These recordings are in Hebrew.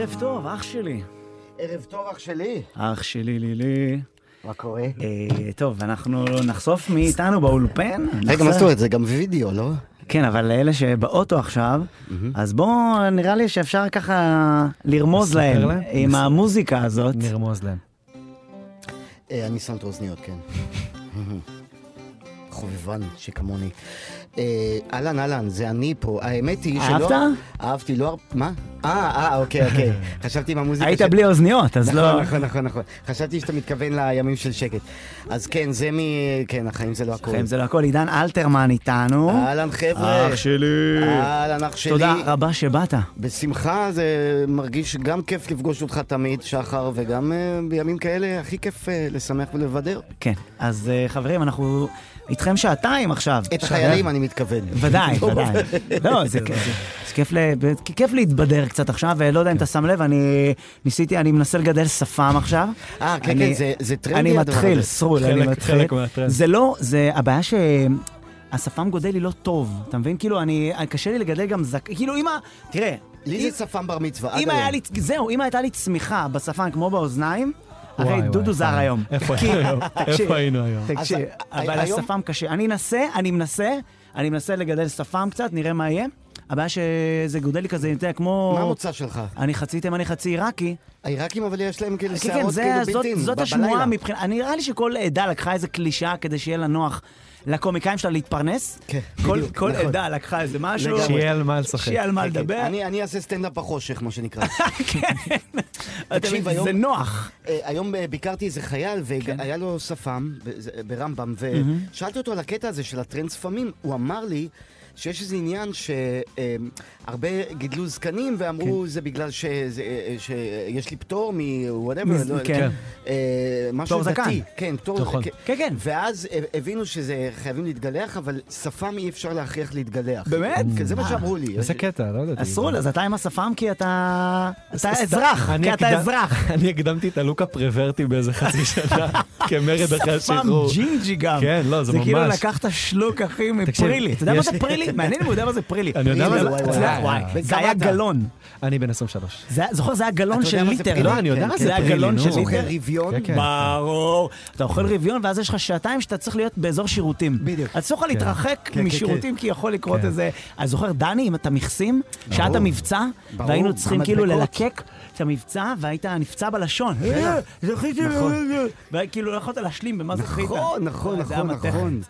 ערב טוב, אח שלי. ערב טוב, אח שלי. אח שלי לילי. מה קורה? אה, טוב, אנחנו נחשוף מי איתנו באולפן. רגע, מה זאת אומרת? זה גם וידאו, לא? כן, אבל לאלה שבאוטו עכשיו, אז בואו, נראה לי שאפשר ככה לרמוז להם? עם המוזיקה הזאת. נרמוז להם. אה, אני שם את האוזניות, כן. חובבן שכמוני. אה, אהלן, אהלן, זה אני פה. האמת היא שלא... אהבת? אהבתי, לא... מה? אה, אה, אוקיי, אוקיי. חשבתי עם המוזיקה... היית בלי אוזניות, אז לא... נכון, נכון, נכון, נכון. חשבתי שאתה מתכוון לימים של שקט. אז כן, זה מ... כן, החיים זה לא הכול. חיים זה לא הכל. עידן אלתרמן איתנו. אהלן, חבר'ה. אח שלי. אהלן, אח שלי. תודה רבה שבאת. בשמחה, זה מרגיש גם כיף לפגוש אותך תמיד, שחר, וגם אה, בימים כאלה הכי כיף אה, לשמח ולבדר. כן, אז חברים, אנחנו איתכם שעתיים עכשיו. את החיילים אני מתכוון. ודאי, ודאי. לא, זה כיף- זה כיף להתבדר קצת עכשיו, ולא יודע אם אתה שם לב, אני ניסיתי, אני מנסה לגדל שפם עכשיו. אה, כן, כן, זה- טרנדי אני מתחיל. סרול, אני מתחיל. חלק מהטרנד. זה לא, זה הבעיה ש... השפם גודל לי לא טוב, אתה מבין? כאילו, אני, קשה לי לגדל גם זק... כאילו, אם ה... תראה, לי זה שפם בר מצווה, עד היום. זהו, אם הייתה לי צמיחה בשפם כמו באוזניים, הרי וואי, דודו זר. היום. איפה היינו היום? תקשיב, איפה היינו היום? תקשיב, אז אבל השפם קשה. אני אנסה, אני מנסה, אני מנסה לגדל שפם קצת, נראה מה יהיה. הבעיה שזה גודל לי כזה, אתה יודע, כמו... מה המוצא שלך? אני חצי תימני, חצי עיראקי. העיראקים אבל יש להם כאילו כן, כן, שערות זה- כאילו זאת- בלתי זאת השמועה מבחינת... נראה לי שכל עדה לקחה איזה קלישאה כדי שיהיה לה נוח לקומיקאים שלה להתפרנס. כן, כל- בדיוק, כל נכון. עדה לקחה איזה משהו. שיהיה על מה לשחק. שיהיה על מה לדבר. אני אני אעשה סטנדאפ בחושך, מה שנקרא. אתה תקשיב, היום- זה נוח. אה, היום אה, ביקרתי איזה חייל, כן. והיה לו שפם ברמב"ם, ושאלתי אותו על הקטע הזה של הטרנד שפמים, הוא אמר לי שיש איזה עניין שהרבה גידלו זקנים ואמרו זה בגלל שזה, אה, שיש לי פטור מ-whatever, מז- לא, כן. אה, משהו פטור זקן. דתי. כן, פטור, נכון. כן. כן, כן. ואז הבינו שזה חייבים להתגלח, אבל שפם אי אפשר להכריח להתגלח. באמת? כן, זה מה אה. שאמרו לי. איזה קטע, לא יודעת. אסור, אז אתה עם השפם כי אתה... אתה אזרח, כי אתה אזרח. אני הקדמתי את הלוק הפרוורטי באיזה חצי שנה, כמרד אחרי שפם השחרור. ג'ינג'י גם. כן, לא, זה זה כאילו ממש. לקחת שלוק, אחי, מפרילי. אתה יודע מה זה לי- פרילי? מעניין אם הוא יודע מה זה פרילי. אני יודע מה פרילי, זה. בן זה היה? גלון. אני בן 23. זה- זוכר, זה היה גלון של ליטר, פרילי? לא? אני יודע כן, מה כן. זה זה היה פרילי, גלון. של זוכר ליטר. רביון? כן, כן. ברור. אתה אוכל רביון, ואז יש לך שעתיים שאתה צריך להיות באזור שירותים. בדיוק. אסור לך להתרחק כן, משירותים, כי יכול לקרות כן. איזה... אז זוכר, דני, אם אתה מכסים, שעת המבצע, והיינו צריכים כאילו. ללקק את המבצע, והיית נפצע בלשון. זכיתי, נכון. וכאילו לא יכולת להשלים במה זכית. נכון, נכון, נכון. נכון.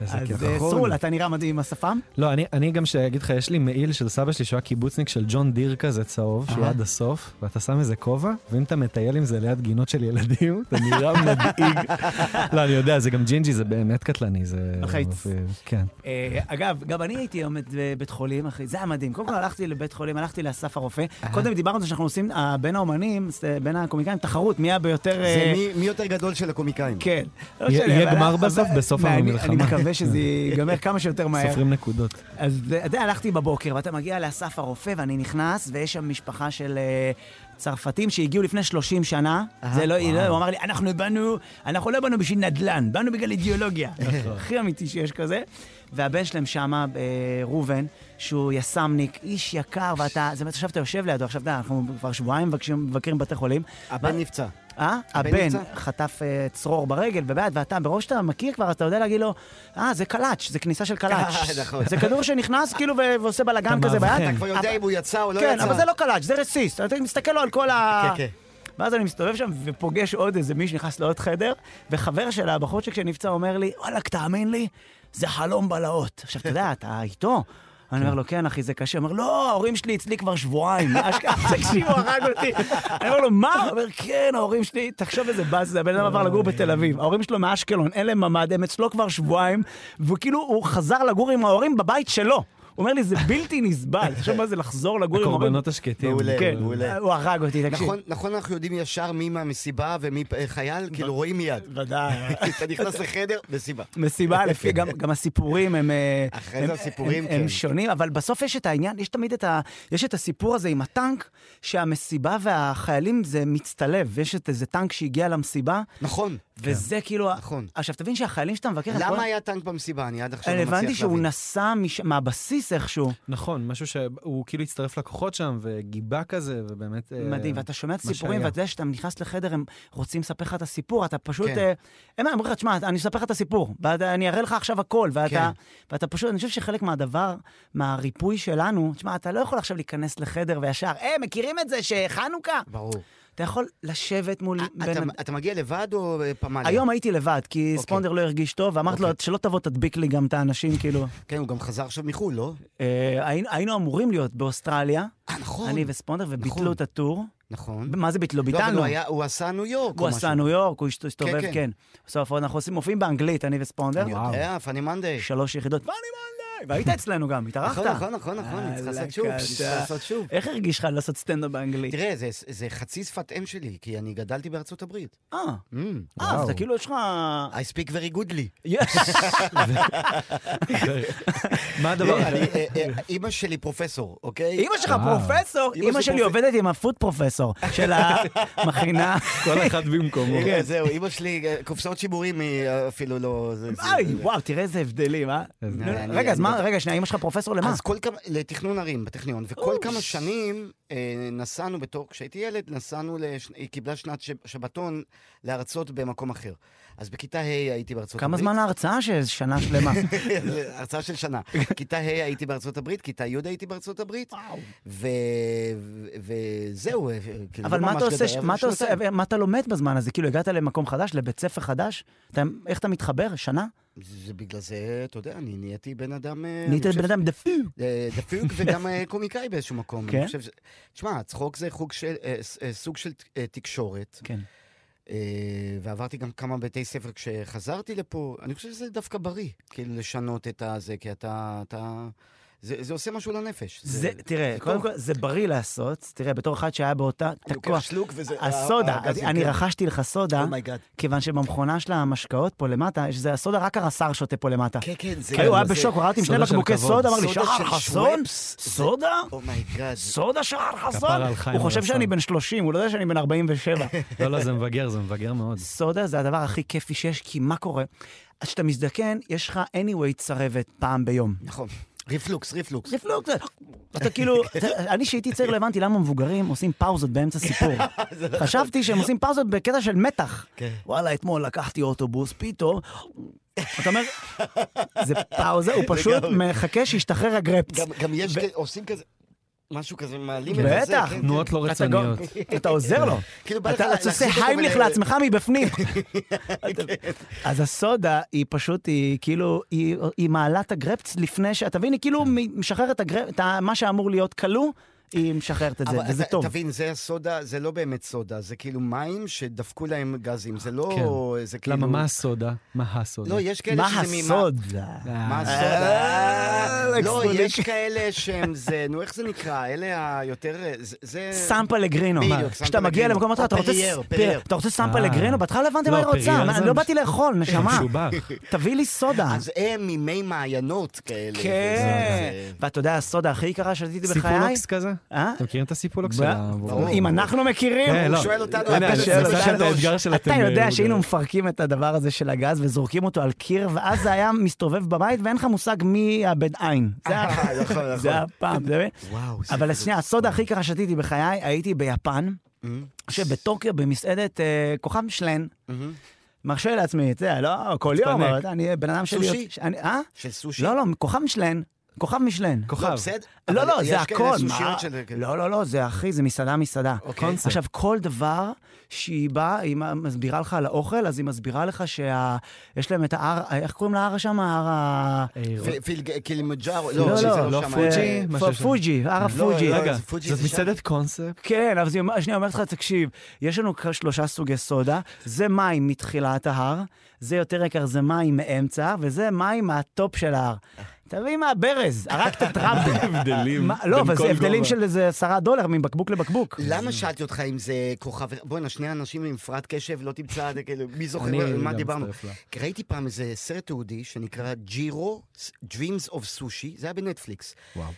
אז. אה, נכון. סרול, אתה נראה מדהים עם השפם? לא, אני, אני גם שאגיד לך, יש לי מעיל של סבא שלי שהוא היה קיבוצניק של ג'ון דיר כזה צהוב, שהוא. עד הסוף, ואתה שם איזה כובע, ואם אתה מטייל עם זה ליד גינות של ילדים, אתה נראה מדאיג. לא, אני יודע, זה גם ג'ינג'י, זה באמת קטלני, זה... מלחיץ. כן. אה, אגב, גם אני הייתי עומד בבית חולים, אחי, זה היה מדהים. קודם כל הלכתי לבית חולים, הלכתי לאסף הרופא. קודם דיברנו על זה שאנחנו עושים אה, בין האומנים, אה, בין הקומיקאים, תחרות, מי הביותר... זה אה, מי- יותר גדול של הקומיקאים. כן. לא יהיה- גמר בסוף, בסוף המלחמה. מקווה שזה ייגמר כמה שיותר מהר. סופרים נקודות. אז אתה יודע, הלכתי בבוקר, ואתה מגיע לאסף הרופא, ואני נכנס, ויש שם משפחה של אה, צרפתים שהגיעו לפני 30 שנה. זה לא, לא, הוא אמר לי, אנחנו באנו, אנחנו לא באנו בשביל נדל"ן, באנו בגלל אידיאולוגיה. הכי אמיתי שיש כזה. והבן שלהם שמה, אה, ראובן, שהוא יס"מניק, איש יקר, ואתה, זה באמת עכשיו אתה יושב לידו, עכשיו אתה יודע, אנחנו כבר שבועיים מבקרים בבתי חולים. הבן נפצע. אה? הבן? חטף אה, צרור ברגל ובעד, ואתה, בראש שאתה מכיר כבר, אתה יודע להגיד לו, אה, זה קלאץ', זה כניסה של קלאץ'. נכון. זה כדור שנכנס כאילו ועושה בלאגן כזה. ביד. אתה כבר יודע אם הוא יצא או לא כן, יצא. אבל זה לא קלאץ', זה רסיס. אתה מסתכל לו על כל ה... כן, כן. ואז אני מסתובב שם ופוגש עוד איזה מישהו שנכנס לעוד חדר, וחבר שלה, הבחורצ'יק שנפצע, אומר לי, וואלכ, תאמין לי, זה חלום בלהות. עכשיו, אתה יודע, אתה איתו. אני אומר לו, כן, אחי, זה קשה. הוא אומר, לא, ההורים שלי אצלי כבר שבועיים. אשכרה, תקשיב, הוא הרג אותי. אני אומר לו, מה? הוא אומר, כן, ההורים שלי, תחשוב איזה באס זה, הבן אדם עבר לגור בתל אביב. ההורים שלו מאשקלון, אין להם ממ"ד, הם אצלו כבר שבועיים, וכאילו, הוא חזר לגור עם ההורים בבית שלו. אומר לי, זה בלתי נסבל. תחשוב מה זה לחזור לגור עם. הקורבנות השקטים. מעולה. כן, מעולה. הוא הרג אותי, תקשיב. נכון, נכון אנחנו יודעים ישר מי מהמסיבה ומי אה, חייל, כאילו רואים מיד. ודאי. אתה נכנס לחדר, מסיבה. מסיבה, לפי, גם, גם הסיפורים הם... אה, אחרי זה הסיפורים, הם, הם כן. שונים, אבל בסוף יש את העניין, יש תמיד את ה... יש את הסיפור הזה עם הטנק, שהמסיבה והחיילים זה מצטלב. יש את איזה טנק שהגיע למסיבה, נכון. וזה כאילו... נכון. עכשיו, תבין שהחיילים שאתה מבקר... למה היה טנק במסיבה? אני עד עכשיו לא מצליח להבין. הבנתי שהוא נסע מהבסיס איכשהו. נכון, משהו שהוא כאילו הצטרף לכוחות שם וגיבה כזה, ובאמת... אה, מדהים, ואתה שומע את הסיפורים. ואתה יודע שאתה נכנס לחדר, הם רוצים לספר לך את הסיפור, אתה פשוט... כן. אה, הם אומרים לך, תשמע, אני אספר לך את הסיפור, ואני אראה לך עכשיו הכל, ואתה, כן. ואתה פשוט, אני חושב שחלק מהדבר, מהריפוי שלנו, תשמע, אתה לא יכול עכשיו להיכנס לחדר וישר, אה, מכירים את זה שחנוכה? ברור. אתה יכול לשבת מול... בן אתה- אדם- אתה מגיע לבד או אה, פמליה? היום הייתי לבד, כי אוקיי. ספונדר לא הרגיש טוב, ואמרתי לו, אוקיי. שלא תבוא, תדביק לי גם את האנשים, כאילו. כן, הוא גם חזר עכשיו מחו"ל, לא? אה, היינו- היינו אמורים להיות באוסטרליה, אה, נכון. אני וספונדר, וביטלו נכון. את הטור. נכון. מה זה ביטלו? לא, אבל ביטלנו. הוא היה- הוא עשה ניו יורק הוא עשה. ניו יורק, הוא הסתובב, כן. כן. בסוף אנחנו עושים, מופיעים באנגלית, אני וספונדר. אני יודע, פאני מנדי. שלוש יחידות. פאני מנדי! והיית אצלנו גם, התארחת. נכון, נכון, נכון, נכון, אני צריך לעשות שוב, אני צריך. לעשות שוב. איך הרגיש לך לעשות סטנדאפ באנגלית? תראה, זה- זה חצי שפת אם שלי, כי אני גדלתי בארצות הברית. אה, Mm. אה. אז אתה כאילו יש לך... I speak very goodly. מה הדבר? אה, אה, אימא שלי פרופסור, אוקיי? אימא שלך. פרופסור, אימא שלי עובדת עם הפוד פרופסור של המכינה. כל אחד במקומו. כן, זהו, אימא שלי, אה, קופסאות שיבורים היא אפילו לא... וואו, תראה איזה הבדלים, אה? רגע, אז מה, רגע, שנייה, אמא שלך פרופסור למה? אז כל כמה, לתכנון ערים בטכניון, וכל כמה שנים אה, נסענו בתור, כשהייתי ילד, נסענו. היא קיבלה שנת. שבתון להרצות במקום אחר. אז בכיתה ה' הייתי בארצות כמה הברית. זמן ההרצאה שיש? שנה שלמה. הרצאה של שנה. כיתה ה' הייתי בארצות הברית, כיתה י' הייתי בארצות הברית. וזהו, אה, כאילו, אבל לא מה אתה עושה, מה אתה לומד בזמן הזה? כאילו, הגעת למקום חדש, לבית ספר חדש? איך אתה מתחבר? שנה? זה בגלל זה, אתה יודע, אני נהייתי בן אדם... אה, נהיית בן אדם דפוק. אה, דפוק וגם אה, קומיקאי באיזשהו מקום. כן? ש... תשמע, צחוק זה חוג של, סוג של תקשורת, כן. ועברתי גם כמה בתי ספר כשחזרתי לפה. אני חושב שזה דווקא בריא, כאילו לשנות את הזה, כי אתה... אתה... זה, זה עושה משהו לנפש. זה, תראה, זה קודם. כל, זה בריא לעשות. תראה, בתור אחד שהיה באותה, תקוע. לוקח שלוק וזה... הסודה, הארגזים, אני כן. רכשתי לך סודה, oh my god. כיוון שבמכונה של המשקאות פה למטה, יש זה הסודה, רק הרס"ר שותה פה למטה. כן, כן, זה... כאילו, הוא היה זה- בשוק, הוא ראה אותי עם שני בקבוקי. סודה, אמר לי, שחר של חסון? זה- סודה? oh my god. סודה שחר חסון? הוא חושב הרס"ר. שאני בן 30, הוא לא יודע שאני בן 47. לא, לא, זה מבגר, זה מבגר מאוד. סודה זה הדבר הכי כיפי שיש, כי מה קורה? אז כשאתה מזדקן, יש לך anyway צרבת פעם ביום. נכון. רפלוקס, רפלוקס. רפלוקס, אתה כאילו, אני שהייתי צעיר לא הבנתי למה מבוגרים עושים פאוזות באמצע סיפור. חשבתי שהם עושים פאוזות בקטע של מתח. כן. וואלה, אתמול לקחתי אוטובוס, פתאום, אתה אומר, זה פאוזה, הוא פשוט. מחכה שישתחרר הגרפס. גם- יש, עושים כזה, משהו כזה, מעלים את בטח. זה. כן, כן. תנועות לא רצוניות. אתה עוזר לו. כאילו בא לך אתה עושה היימליך לעצמך מבפנים. אז הסודה היא פשוט, היא כאילו, היא מעלה את הגרפס לפני ש... אתה מבין, היא כאילו משחררת את מה שאמור להיות כלוא, היא משחררת את זה, אבל וזה טוב. תבין, זה הסודה, זה לא באמת סודה, זה כאילו מים שדפקו להם גזים, זה לא... כן. זה כאילו... למה, מה הסודה? מה הסודה? לא, יש כאלה מה שזה ממה... הסוד? מה אה, הסודה? אה, לא, יש כאלה שהם זה, נו, איך זה נקרא? אלה היותר... זה-. סמפה לגרינו. בדיוק, מה, כשאתה מגיע. למקום, אתה רוצה פרייר. אתה רוצה סמפה אה. לגרינו? בהתחלה לא הבנתי מה לא, היא רוצה, מה, זה אני לא באתי לאכול, נשמה. תביא לי סודה. אז הם ממי מעיינות כאלה. כן. ואתה יודע, הסודה הכי יקרה שתיתי בחיי? סיפולוקס כזה? אה? אתם מכירים את הסיפולוקס ב- של המבוגרים? אם אנחנו מכירים, כן, לא. הוא שואל אותנו, הנה, אתה זה- שואל אותנו. של אתה יודע מבוגרים. שהיינו מפרקים את הדבר הזה של הגז וזורקים אותו על קיר, ואז זה היה מסתובב בבית ואין לך מושג מי יאבד עין. זה היה- אה, נכון, נכון. זה היה פעם, אבל כאילו- שנייה, הסודה הכי יקרה שתיתי בחיי, הייתי ביפן, מהמם, שבטוקיו במסעדת אה, כוכב משלן. מהמם. מרשה לעצמי, אתה יודע, לא כל יום. אבל אני בן אדם שלי... סושי? אה? של סושי? לא, לא, כוכב משלן. כוכב משלן. לא, כוכב. בסדר. לא, לא, יש זה הכל. מה? של-. לא, לא, לא, זה אחי, זה מסעדה, מסעדה. אוקיי. עכשיו, כל דבר שהיא באה, היא מסבירה לך על האוכל, אז היא מסבירה לך שיש להם את ההר, איך קוראים להר שם? ההר ה... קילימג'ארו, לא, לא, לא, לא שם. פוג'י. פוג'י, הר לא, הפוג'י. לא, רגע, זאת. מסעדת קונספט? כן, אבל שנייה, אומרת לך, תקשיב, יש לנו שלושה סוגי סודה, זה מים מתחילת ההר, זה יותר יקר, זה מים מאמצע, וזה מים מה top של ההר. תביא מהברז, הרגת את רבי. הבדלים לא, אבל זה הבדלים. של איזה עשרה דולר מבקבוק לבקבוק. למה שאלתי אותך אם זה כוכב... בוא'נה, שני אנשים עם הפרעת קשב, לא תמצא, כאילו, מי זוכר על מה דיברנו? ראיתי פעם איזה סרט תיעודי שנקרא ג'ירו, Dreams of Sushi, זה היה בנטפליקס.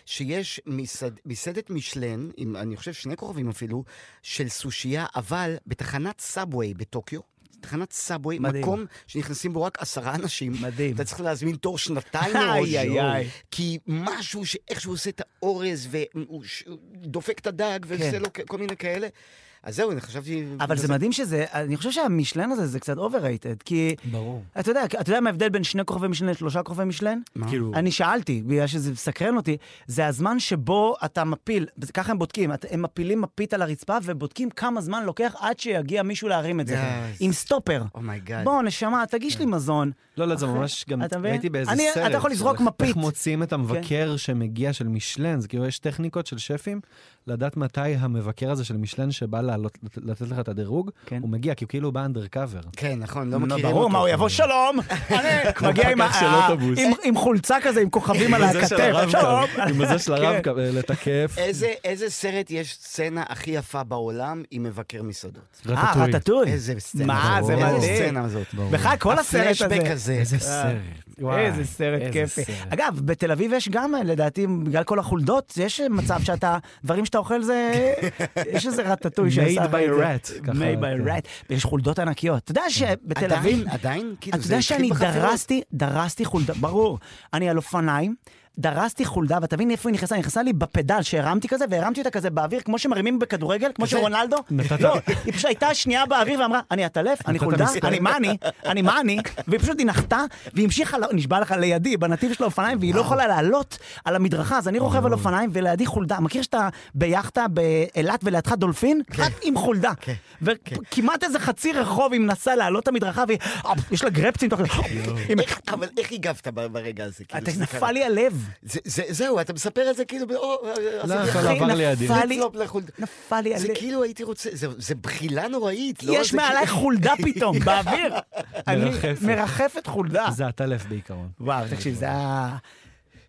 שיש מסעד, מסעדת משלן, אני חושב שני כוכבים אפילו, של סושייה, אבל בתחנת subway בטוקיו. תחנת subway. מקום שנכנסים בו רק עשרה אנשים. מדהים. אתה צריך להזמין תור שנתיים איי, מראש. איי, איי. כי משהו שאיכשהו עושה את האורז והוא ש- הוא דופק את הדג ועושה כן. לו כ- כל מיני כאלה. אז זהו, אני חשבתי... אבל זה מדהים שזה, אני חושב שהמישלן הזה זה קצת overrated, כי... ברור. אתה יודע, אתה יודע מה ההבדל בין שני כוכבי מישלן לשלושה כוכבי מישלן? מה? כאילו, אני שאלתי, בגלל שזה מסקרן אותי, זה הזמן שבו אתה מפיל, ככה הם בודקים, את- הם מפילים מפית על הרצפה ובודקים כמה זמן לוקח עד שיגיע מישהו להרים את זה. Yes. עם סטופר. oh my god. בוא, נשמה, תגיש לי מזון. לא, לא, זה ממש גם? ראיתי באיזה אני- סרט. אתה יכול לזרוק מפית. איך מוצאים את המבקר שמגיע של מישלן, זה כאילו יש טכניקות של שפים, לדעת מתי המבקר הזה של משלן שבא לעלות- לתת לך את הדירוג, כן. הוא מגיע, כי הוא כאילו בא אנדרקאבר. כן, נכון, לא מכירים אותו. ברור, מה, הוא יבוא שלום, מגיע עם חולצה כזה, עם כוכבים על הכתף, שלום. עם זה של כן. הרב-קו, לתקף. איזה, איזה סרט יש סצנה הכי יפה בעולם עם מבקר מסעדות? אה, רטטוי. רטטוי. איזה סצנה. מה. זה איזה מדהים. סצנה זאת. בכלל, כל הסרט הזה. הזה. איזה סרט. וואי, איזה סרט איזה כיפי. סרט. אגב, בתל אביב יש גם, לדעתי, בגלל כל החולדות, יש מצב שאתה, דברים שאתה אוכל זה, יש איזה רטטוי שעשה... Made by זה. rat, made by כן. rat. ויש חולדות ענקיות. אתה יודע שבתל עדיין, אביב... עדיין? כאילו, אתה זה יודע שאני? דרסתי, דרסתי חולדה, ברור. אני על אופניים, דרסתי חולדה, ואתה מבין איפה היא נכנסה? היא נכנסה לי בפדל שהרמתי כזה, והרמתי אותה כזה באוויר, כמו שמרימים בכדורגל, כמו? שרונלדו. לא, היא פשוט הייתה שנייה באוויר ואמרה, אני עטלף, אני חולדה. אני מה אני, אני מה אני, והיא פשוט נחתה, והיא המשיכה, ל- נשבע לך לידי, בנתיב של האופניים, והיא לא יכולה לעלות על המדרכה, אז אני רוכב על אופניים, ולידי חולדה. מכיר שאתה ביאכטה באילת ולידך דולפין? רק עם חולדה. וכמעט איזה חצי רחוב היא מנסה לעלות את המדרכה, ויש לה גרפצים תוך כדי. היא איך- אבל איך הגבת ברגע הזה? כאילו, נפל? לי הלב. זה- זה- זהו, אתה מספר את זה כאילו, או, לא, עשיתי הכל אחי, עבר לידי. נפל לי, זה. כאילו הייתי רוצה, זה- זה בחילה נוראית. לא? יש זה מעליי כאילו- חולדה פתאום, באוויר. אני- מרחפת. מרחפת חולדה. זה הטלף בעיקרון. וואו, תקשיב, זה היה...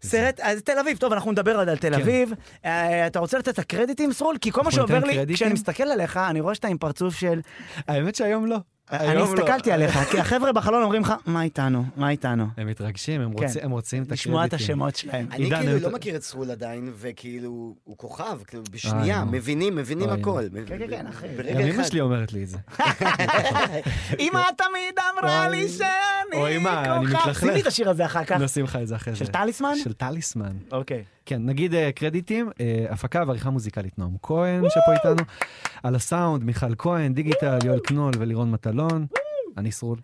סרט, אז תל אביב, טוב, אנחנו נדבר עוד על תל כן. אביב. אה, אתה רוצה לתת את הקרדיטים, סרול? כי כל מה שעובר לי? כשאני מסתכל עליך, אני רואה שאתה עם פרצוף של... האמת שהיום לא. אני לא. הסתכלתי עליך, כי החבר'ה בחלון אומרים לך, מה איתנו? מה איתנו? הם מתרגשים, הם כן. רוצים- הם רוצים את הקרדיטים. לשמוע את השמות שלהם. אני כאילו לא מכיר את סרול עדיין, וכאילו, הוא כוכב, כאילו, בשנייה, נו. מבינים, מבינים אוי, הכל. כן, כן, כן, אחי. גם אמא. שלי אומרת לי את זה. אמא תמיד אמרה לי שאני אוי, מה, אני כוכב. לי את השיר הזה אחר כך. נשים לך את זה אחרי זה. של טליסמן? של טליסמן. אוקיי. כן, נגיד אה, קרדיטים, אה, הפקה ועריכה מוזיקלית נועם כהן, שפה איתנו, על הסאונד, מיכל כהן, דיגיטל, יואל קנול ולירון מטלון, אני סרול,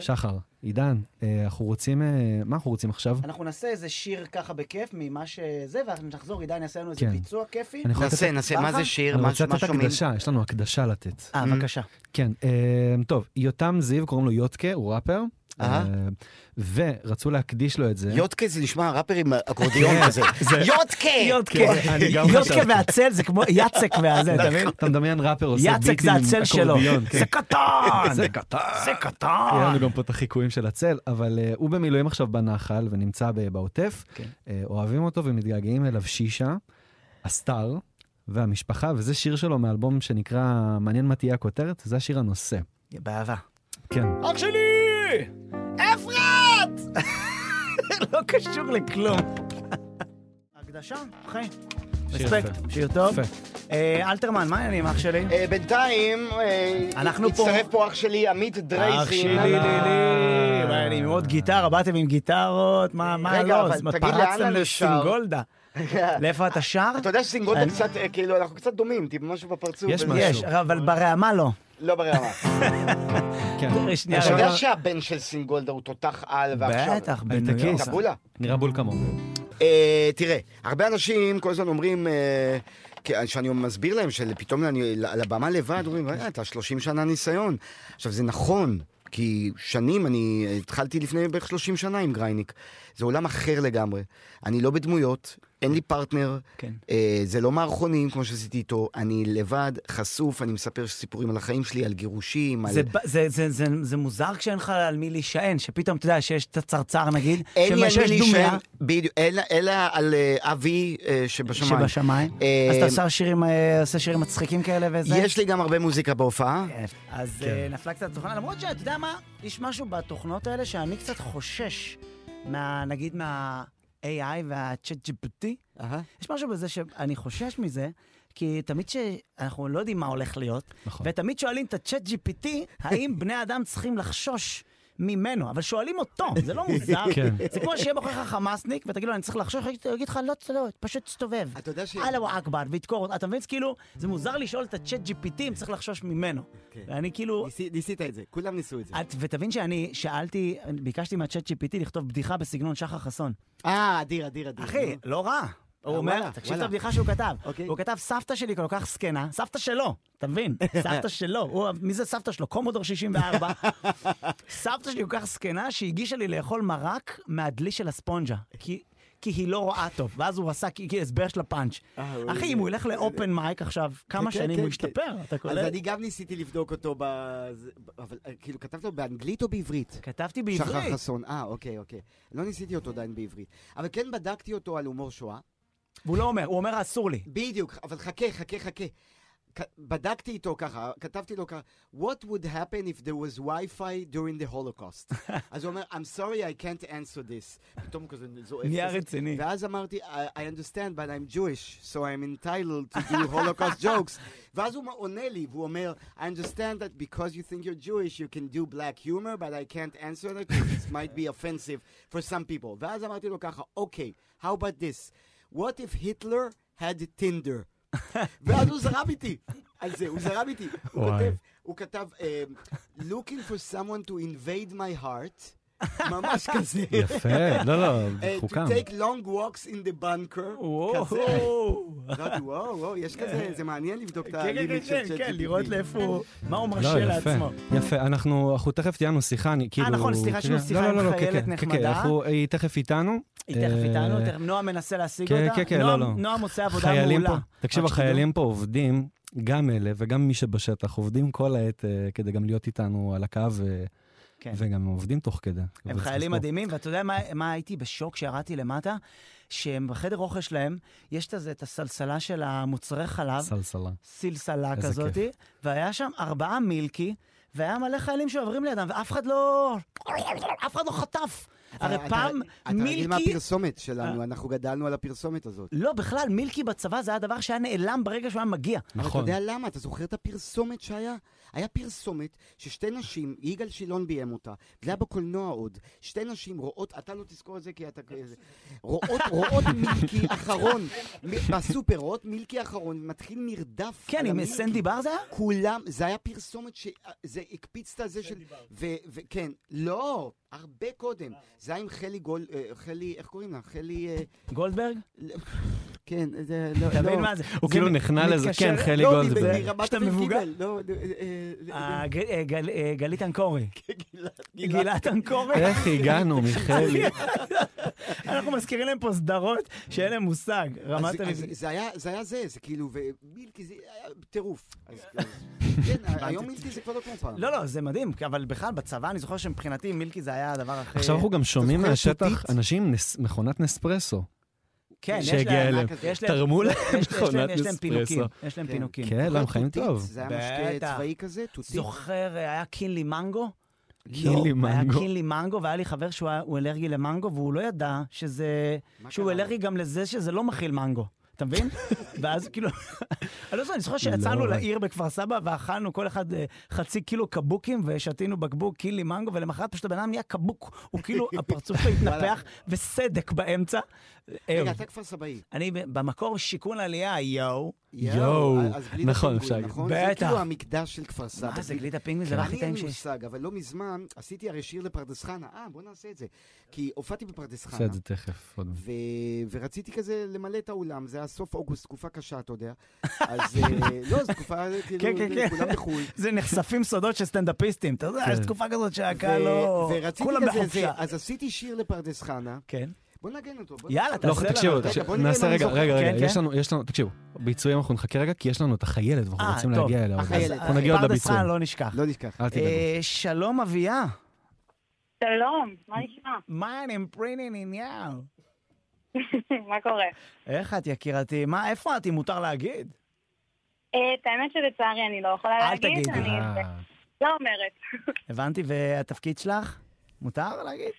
שחר, עידן, אה, אנחנו רוצים, מה אנחנו רוצים עכשיו? אנחנו נעשה איזה שיר ככה בכיף ממה שזה, ואנחנו נחזור, עידן יעשה לנו איזה כן. ביצוע כיפי. נעשה, נעשה, מה זה שיר? אני מה רוצה לתת? הקדשה, יש לנו הקדשה לתת. אה, בבקשה. כן, טוב, יותם זיו, קוראים לו יוטקה, הוא ראפר, ורצו להקדיש לו את זה. יודקה זה נשמע ראפר עם אקורדיון כזה. יודקה! יודקה. כן, יודקה. והצל זה כמו יצק והזה, אתה מבין? אתה מדמיין ראפר עושה יצק ביטים זה עם הצל שלו. אקורדיון, כן. זה קטן! זה קטן. זה יהיה קטן! לנו גם פה את החיקויים של הצל, אבל uh, הוא במילואים עכשיו בנחל ונמצא בעוטף. כן. אוהבים אותו ומתגעגעים אליו שישה, הסטאר והמשפחה, וזה שיר שלו מאלבום שנקרא מעניין מה תהיה הכותרת, זה השיר הנושא. באהבה. כן. אח שלי! אפרת! לא קשור לכלום. הקדשה, אחי. שיר רספקט. שיר טוב. אה, אלתרמן, מה העניינים, אח שלי? אה, בינתיים, אה, אנחנו פה- הצטרף פה אח שלי עמית אח דרייסין. שלי, לי, לי. מה העניינים? עם עוד גיטרה, באתם עם גיטרות, מה לא? פרצתם אני שר? לסינגולדה. לאיפה אתה שר? אתה יודע שסינגולדה קצת, כאילו, אנחנו קצת דומים, טיפה משהו בפרצוף. יש. משהו. יש, אבל ברעמה לא. לא ברמה. כן. שנייה, אתה יודע שהבן של סינגולדה הוא תותח על, ועכשיו... בטח, בניו יורק. הייטקיסט. טבולה. נראה בול כמוהו. אה, תראה, הרבה אנשים כל הזמן אומרים, אה, כי- שאני מסביר להם שפתאום אני על הבמה לבד, אומרים, "אה, אתה 30 שנה ניסיון. עכשיו, זה נכון, כי שנים, אני התחלתי לפני בערך 30 שנה עם גרייניק. זה עולם אחר לגמרי. אני לא בדמויות, אין לי פרטנר, כן. אה, זה לא מערכונים כמו שעשיתי איתו, אני לבד, חשוף, אני מספר סיפורים על החיים שלי, על גירושים, על... זה, זה, זה, זה, זה מוזר כשאין לך על מי להישען, שפתאום, אתה יודע, שיש את הצרצר נגיד, אין לי על מי להישען, בדיוק, אלא- אלא על אה, אבי אה, שבשמיים. שבשמיים. אה, אז אתה עושה שירים, אה, עושה שירים מצחיקים כאלה וזה? יש לי גם הרבה מוזיקה בהופעה. כן. אז אה, נפלה קצת התוכנה, למרות שאתה יודע מה, יש משהו בתוכנות האלה שאני קצת חושש, מה, נגיד מה-AI וה-chat GPT. יש משהו בזה שאני חושש מזה, כי תמיד שאנחנו לא יודעים מה הולך להיות, נכון. ותמיד שואלים את הצ'אט GPT, האם בני אדם צריכים לחשוש ממנו, אבל שואלים אותו, זה לא מוזר. כן. זה כמו שיהיה מאחוריך חמאסניק, ותגיד לו, אני צריך לחשוש, הוא יגיד לך, לא, לא, פשוט תסתובב. אתה יודע ש... אללהו אכבר, וידקור אותה. אתה מבין? כאילו, זה מוזר לשאול את הצ'אט GPT אם צריך לחשוש ממנו. כן. ואני כאילו... ניסי- ניסית את זה, כולם ניסו את זה. ותבין שאני שאלתי, ביקשתי מהצ'אט GPT לכתוב בדיחה בסגנון שחר חסון. אה, אדיר, אדיר, אדיר. אחי. לא רע. הוא אומר, תקשיב את. הבדיחה שהוא כתב. אוקיי. הוא כתב, סבתא שלי כל כך זקנה, סבתא שלו, אתה מבין? סבתא שלו. מי זה סבתא שלו? קומודור 64. סבתא שלי כל כך זקנה שהגישה לי לאכול מרק מהדלי של הספונג'ה. כי... היא לא רואה טוב, ואז הוא עשה כאילו הסבר של הפאנץ'. אה, אחי, אם הוא ילך לאופן מייק עכשיו, כמה כן, שנים כן, הוא כן. ישתפר, אתה אז קולט? אני גם ניסיתי לבדוק אותו ב... אבל אה, כאילו, כתבת לו באנגלית או בעברית? כתבתי שחר בעברית. חסון, אה, אוקיי, אוקיי. לא ניסיתי אותו עדיין בעברית. אבל כן בדקתי אותו על הומור שואה. והוא לא אומר, הוא אומר אסור לי. בדיוק, אבל חכה, חכה, חכה. כ- בדקתי איתו ככה, כתבתי לו ככה, What would happen if there was Wi-Fi during the Holocaust? אז הוא אומר, I'm sorry, I can't answer this. פתאום כזה זועף. נהיה כזה. רציני. ואז אמרתי, I, I understand, but I'm Jewish, so I'm entitled to do Holocaust jokes. ואז הוא עונה לי, והוא אומר, I understand that because you think you're Jewish, you can do black humor, but I can't answer that because it might be offensive for some people. ואז אמרתי לו ככה, אוקיי, how about this? What if Hitler had Tinder? ואז הוא זרם איתי על זה, הוא זרם איתי. הוא וואי. כותב, הוא כתב, um, looking for someone to invade my heart, ממש כזה. יפה, לא, לא, Uh, to חוקם. take long walks in the bunker, כזה. וואו. וואו, וואו, יש כזה, זה מעניין לבדוק את כן, כן, הלימיט של כן, כן. לראות לאיפה הוא, מה הוא לא, מרשה לעצמו. יפה. אנחנו אנחנו תכף תהיינו שיחה, אני כאילו... נכון, סליחה, יש לנו כן, שיחה לא, עם לא, לא, חיילת כן, כן, כן, נחמדה. כן, היא תכף איתנו. היא תכף אה, איתנו, נועה מנסה להשיג כן, אותה. כן, כן, נועם- לא, לא. נועם עושה עבודה מעולה. תקשיב. החיילים פה עובדים, גם אלה וגם מי שבשטח, עובדים כל העת אה, כדי גם להיות איתנו על הקו, אה, כן. וגם עובדים תוך כדי. הם חיילים לזכור. מדהימים, ואתה יודע מה, מה הייתי בשוק כשירדתי למטה? שהם בחדר אוכל שלהם, יש את הזה, את הסלסלה של המוצרי חלב, סלסלה. סלסלה כזאת, והיה שם ארבעה מילקי, והיה מלא חיילים שעוברים לידם, ואף אחד לא... אף אחד לא חטף. הרי אתה- פעם אתה רגיל מילקי... מהפרסומת שלנו, אנחנו גדלנו על הפרסומת הזאת. לא, בכלל, מילקי בצבא זה היה דבר שהיה נעלם ברגע שהוא היה מגיע. אבל אתה נכון. יודע למה? אתה זוכר את הפרסומת שהיה? היה פרסומת ששתי נשים, יגאל שילון ביים אותה, זה היה בקולנוע עוד, שתי נשים רואות, אתה לא תזכור את זה כי אתה כזה, רואות, רואות מילקי אחרון, בסופר, רואות מילקי אחרון, מתחיל מרדף כן, עם. סנדי בר זה היה? כולם, זה היה פרסומת שזה הקפיץ את הזה של... וכן, לא, הרבה קודם. זה היה עם חלי גול... אה, חלי, איך קוראים לה? חלי... אה, גולדברג? כן, זה לא... תבין לא. מה זה. הוא כאילו נכנע לזה, כן, חלי לא, גולדברג. שאתה מבוגר? לא, אה, אה, אה, אה, אה, גלית אנקורי. גלעד- גלעד אנקורי. איך הגענו, מיכאלי? אנחנו מזכירים להם פה סדרות שאין להם מושג. רמת זה היה זה, היה זה, זה כאילו, ומילקי זה היה טירוף. אז- אז- כן, היום מילקי זה כבר לא כמו פעם. לא, לא, זה מדהים, אבל בכלל, בצבא, אני זוכר שמבחינתי מילקי זה היה הדבר הכי... עכשיו אנחנו גם שומעים מהשטח? אנשים נס- מכונת נספרסו. כן, יש שהגיע להם, אליהם. יש להם, תרמו להם יש- יש להם- מכונת יש להם פינוקים, נספרסו. יש להם. פינוקים. כן, לא, הם חיים טוב. זה היה. משקה צבאי כזה, תותית. זוכר, אה, היה קינלי מנגו? קינלי לא, היה מנגו. קינלי מנגו, והיה לי חבר שהוא היה- הוא אלרגי למנגו, והוא לא ידע שזה... שהוא? אלרגי גם לזה שזה לא מכיל מנגו. אתה מבין? ואז כאילו, אני לא זוכר, אני זוכר שיצאנו לא. לעיר בכפר סבא ואכלנו כל אחד אה, חצי קילו קבוקים ושתינו בקבוק קילי מנגו, ולמחרת פשוט הבן אדם נהיה קבוק. הוא כאילו, הפרצוף התנפח וסדק באמצע. אה, רגע, אתה כפר סבאי. אני במקור שיכון עלייה, יואו. יואו, נכון, אפשר להגיד. נכון? זה. כאילו המקדש של כפר סבא. מה זה גלידה פינגווין? זה הכי אני אין טעים לי שיש. מושג, אבל לא מזמן עשיתי הרי שיר לפרדס חנה. אה, בוא נעשה את זה. כי הופעתי בפרדס חנה. נעשה את זה תכף. ורציתי כזה למלא את האולם, זה היה סוף אוגוסט, תקופה קשה, אתה יודע. אז אה, לא, זו תקופה, כאילו, כן, כן, כן. כולם בחו"ל. זה נחשפים סודות של סטנדאפיסטים. אתה יודע. יש תקופה כזאת שהקהל לא... כולם בחופשה. אז עשיתי שיר לפרדס חנה. כן. בוא נגן אותו. בוא יאללה, לא, תעשה. תקשיבו, לנו. תקשיבו, בוא נראה נעשה רגע. רגע, רגע, כן, יש כן. לנו, יש לנו, תקשיבו, ביצועים אנחנו נחכה רגע, כי יש לנו את החיילת, ואנחנו אה, רוצים טוב. להגיע אליה. החיילת. רגע. אנחנו נגיע עוד לביצועים. לא נשכח. לא נשכח. אל תדאגו. אה, שלום אביה. שלום, מה נשמע? מה אני פריינינג עניין? מה קורה? איך את יקירתי? מה, איפה את, אם מותר להגיד? אה, את האמת שלצערי אני לא יכולה אל להגיד, תגידי. אני אה, לא אומרת. הבנתי, והתפקיד שלך? מותר להגיד?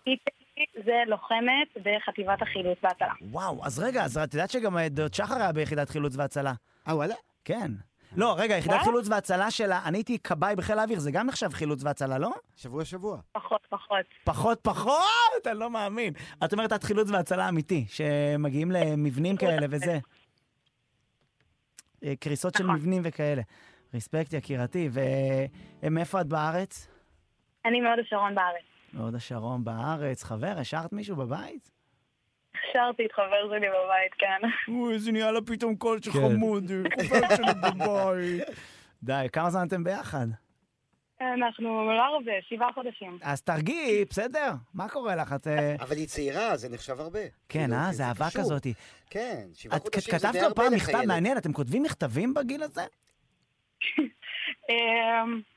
זה לוחמת בחטיבת החילוץ והצלה. וואו, אז רגע, אז את יודעת שגם אה, דוד שחר היה ביחידת חילוץ והצלה. אה, וואלה? כן. לא, רגע, יחידת מה? חילוץ והצלה שלה, אני הייתי כבאי בחיל האוויר, זה גם נחשב חילוץ והצלה, לא? שבוע שבוע. פחות, פחות. פחות פחות, אני לא מאמין. את אומרת את חילוץ והצלה אמיתי, שמגיעים למבנים כאלה וזה. אה, קריסות של נכון. מבנים וכאלה. רספקט יקירתי, ומאיפה את בארץ? אני מהוד השרון בארץ. מהוד השרון בארץ. חבר, השארת מישהו בבית? הכשרתי את חבר שלי בבית, כן. אוי, איזה נהיה לה פתאום קול של כן. חמוד, חבר שלי בבית. די, כמה זמן אתם ביחד? אנחנו לא הרבה, שבעה חודשים. אז תרגיעי, בסדר? מה קורה לך? את... אה, אבל היא צעירה, זה נחשב הרבה. כן, כאילו, אה? כי זה אהבה. כזאתי. כן, שבעה את חודשים זה כתבת די לו הרבה פעם לך מכתב ילד. מעניין, אתם כותבים מכתבים בגיל הזה?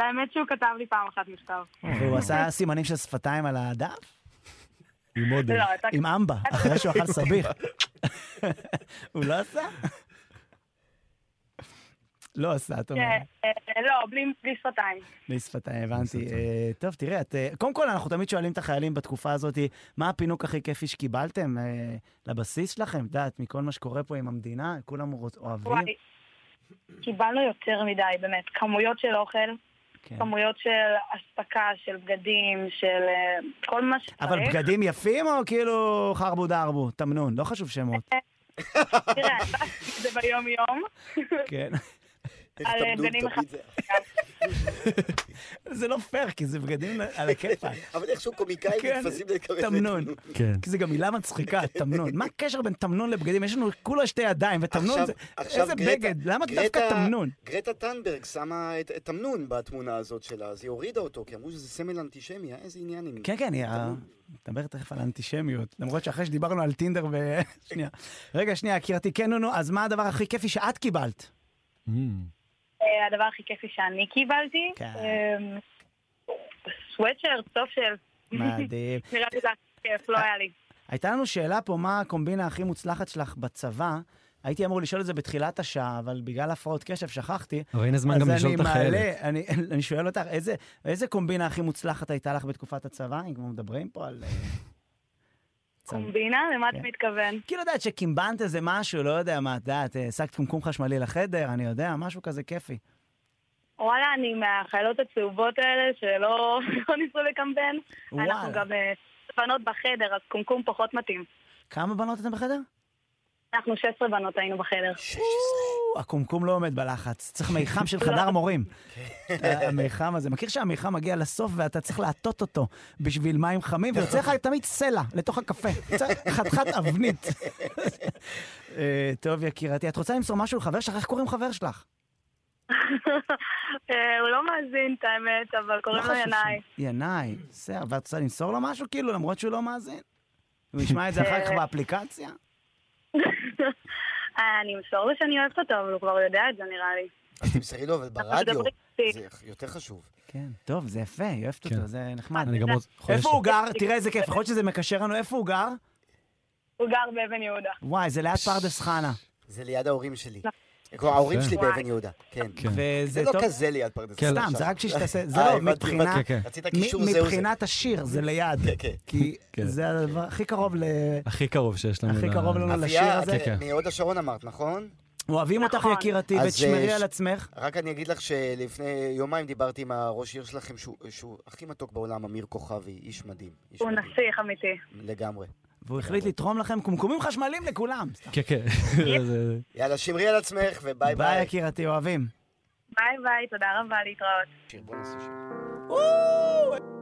אמ, האמת שהוא כתב לי פעם אחת מכתב. והוא עשה סימנים של שפתיים על הדף? עם מודל. לא, אתה... עם אמבה, אחרי שהוא אכל סביח. הוא לא עשה? לא עשה, את אומרת. אה, אה, לא, בלי שפתיים. בלי שפתיים, הבנתי. אה, טוב, תראה, את, אה, קודם כל, אנחנו תמיד שואלים את החיילים בתקופה הזאת, מה הפינוק הכי כיפי שקיבלתם לבסיס שלכם? את יודעת, מכל מה שקורה פה עם המדינה, כולם אוהבים. קיבלנו יותר מדי, באמת. כמויות של אוכל, כן. כמויות של אספקה, של בגדים, של אה, כל מה שצריך. אבל בגדים יפים או כאילו חרבו דרבו? תמנון, לא חשוב שמות. תראה, אעשה את זה ביום-יום. כן. על בגדים תמיד זה- זה לא פייר, כי זה בגדים על הכיפאק. אבל איכשהו קומיקאים כן, נתפסים לקבל תמנון. כן. כי זה גם מילה מצחיקה, תמנון. מה הקשר בין תמנון לבגדים? יש לנו כולה שתי ידיים, ותמנון זה... איזה בגד? למה דווקא תמנון? גרטה טנברג שמה את תמנון בתמונה הזאת שלה, אז היא הורידה אותו, כי אמרו שזה סמל אנטישמי, היה איזה עניין עם... כן, כן, היא... נדבר תכף על אנטישמיות, למרות שאחרי שדיברנו על טינדר ו... שנייה. רגע, שנייה, יקירתי, כן, נו, נו, אז מה הדבר הכי כיפי שאת קיבלת? אה, הדבר הכי כיפי שאני קיבלתי, כן. אמ, סוואטשרט, סוף של... מדהים. נראה לי זה הכי כיף, לא היה לי. הייתה לנו שאלה פה, מה הקומבינה הכי מוצלחת שלך בצבא? הייתי אמור לשאול את זה בתחילת השעה, אבל בגלל הפרעות קשב שכחתי. אבל הנה זמן גם לשאול את אז אני החיילת. מעלה, אני, אני שואל אותך, איזה, איזה קומבינה הכי מוצלחת הייתה לך בתקופת הצבא? אם כבר מדברים פה על... קומבינה? למה אתה כן. מתכוון? כאילו, יודעת שקימבנת איזה משהו, לא יודע מה, את יודעת, השגת קומקום חשמלי לחדר, אני יודע, משהו כזה כיפי. וואלה, אני מהחיילות הצהובות האלה שלא לא ניסו לקמפיין. אנחנו. גם אה, בנות בחדר, אז קומקום פחות מתאים. כמה בנות אתם בחדר? אנחנו 16 בנות היינו בחדר. או, הקומקום לא עומד בלחץ, צריך מיחם של חדר מורים. המיחם הזה, מכיר שהמיחם מגיע לסוף ואתה צריך להטות אותו בשביל מים חמים, ויוצא לך תמיד סלע לתוך הקפה. חתיכת אבנית. אה, טוב, יקירתי, את רוצה למסור משהו לחבר שלך? איך קוראים חבר שלך? אה, הוא לא מאזין, את האמת, אבל לא קוראים לו חשוב ינאי. ינאי, בסדר, ואת רוצה למסור לו משהו כאילו, למרות שהוא לא מאזין? הוא ישמע את זה אחר כך אה, באפליקציה? אני אמסור לו שאני אוהבת אותו, אבל הוא כבר יודע את זה נראה לי. אז תמסרי לו, אבל ברדיו. זה יותר חשוב. כן, טוב, זה יפה, היא אוהבת כן. אותו, זה נחמד. אני גם עוד. איפה הוא גר? תראה איזה כיף, יכול להיות שזה מקשר לנו, איפה הוא גר? הוא גר באבן יהודה. וואי, זה ליד פרדס חנה. זה ליד ההורים שלי. ההורים שלי. באבן יהודה, כן. כן. וזה זה לא. כזה ליד פרדס. כן, חנה סתם. זה רק בשביל שתעשה, זה אה, לא, מבחינה, הבנתי. כן, כן. זה. מבחינת השיר, זה ליד. כי. זה הדבר הכי קרוב ל... הכי קרוב שיש לנו. הכי קרוב לנו לשיר אביה, הזה. את כן. מהוד השרון אמרת, נכון? אוהבים אותך נכון. יקירתי, ותשמרי אה, על עצמך. רק אני אגיד לך שלפני יומיים דיברתי עם הראש עיר שלכם, שהוא- הכי מתוק בעולם, אמיר כוכבי, איש מדהים. הוא. נסיך אמיתי. לגמרי. והוא החליט לתרום לכם קומקומים חשמליים לכולם. כן, כן. יאללה, שמרי על עצמך, וביי ביי ביי. יקירתי, אוהבים. ביי ביי, תודה רבה, להתראות. שיר, בוא נעשה שיר.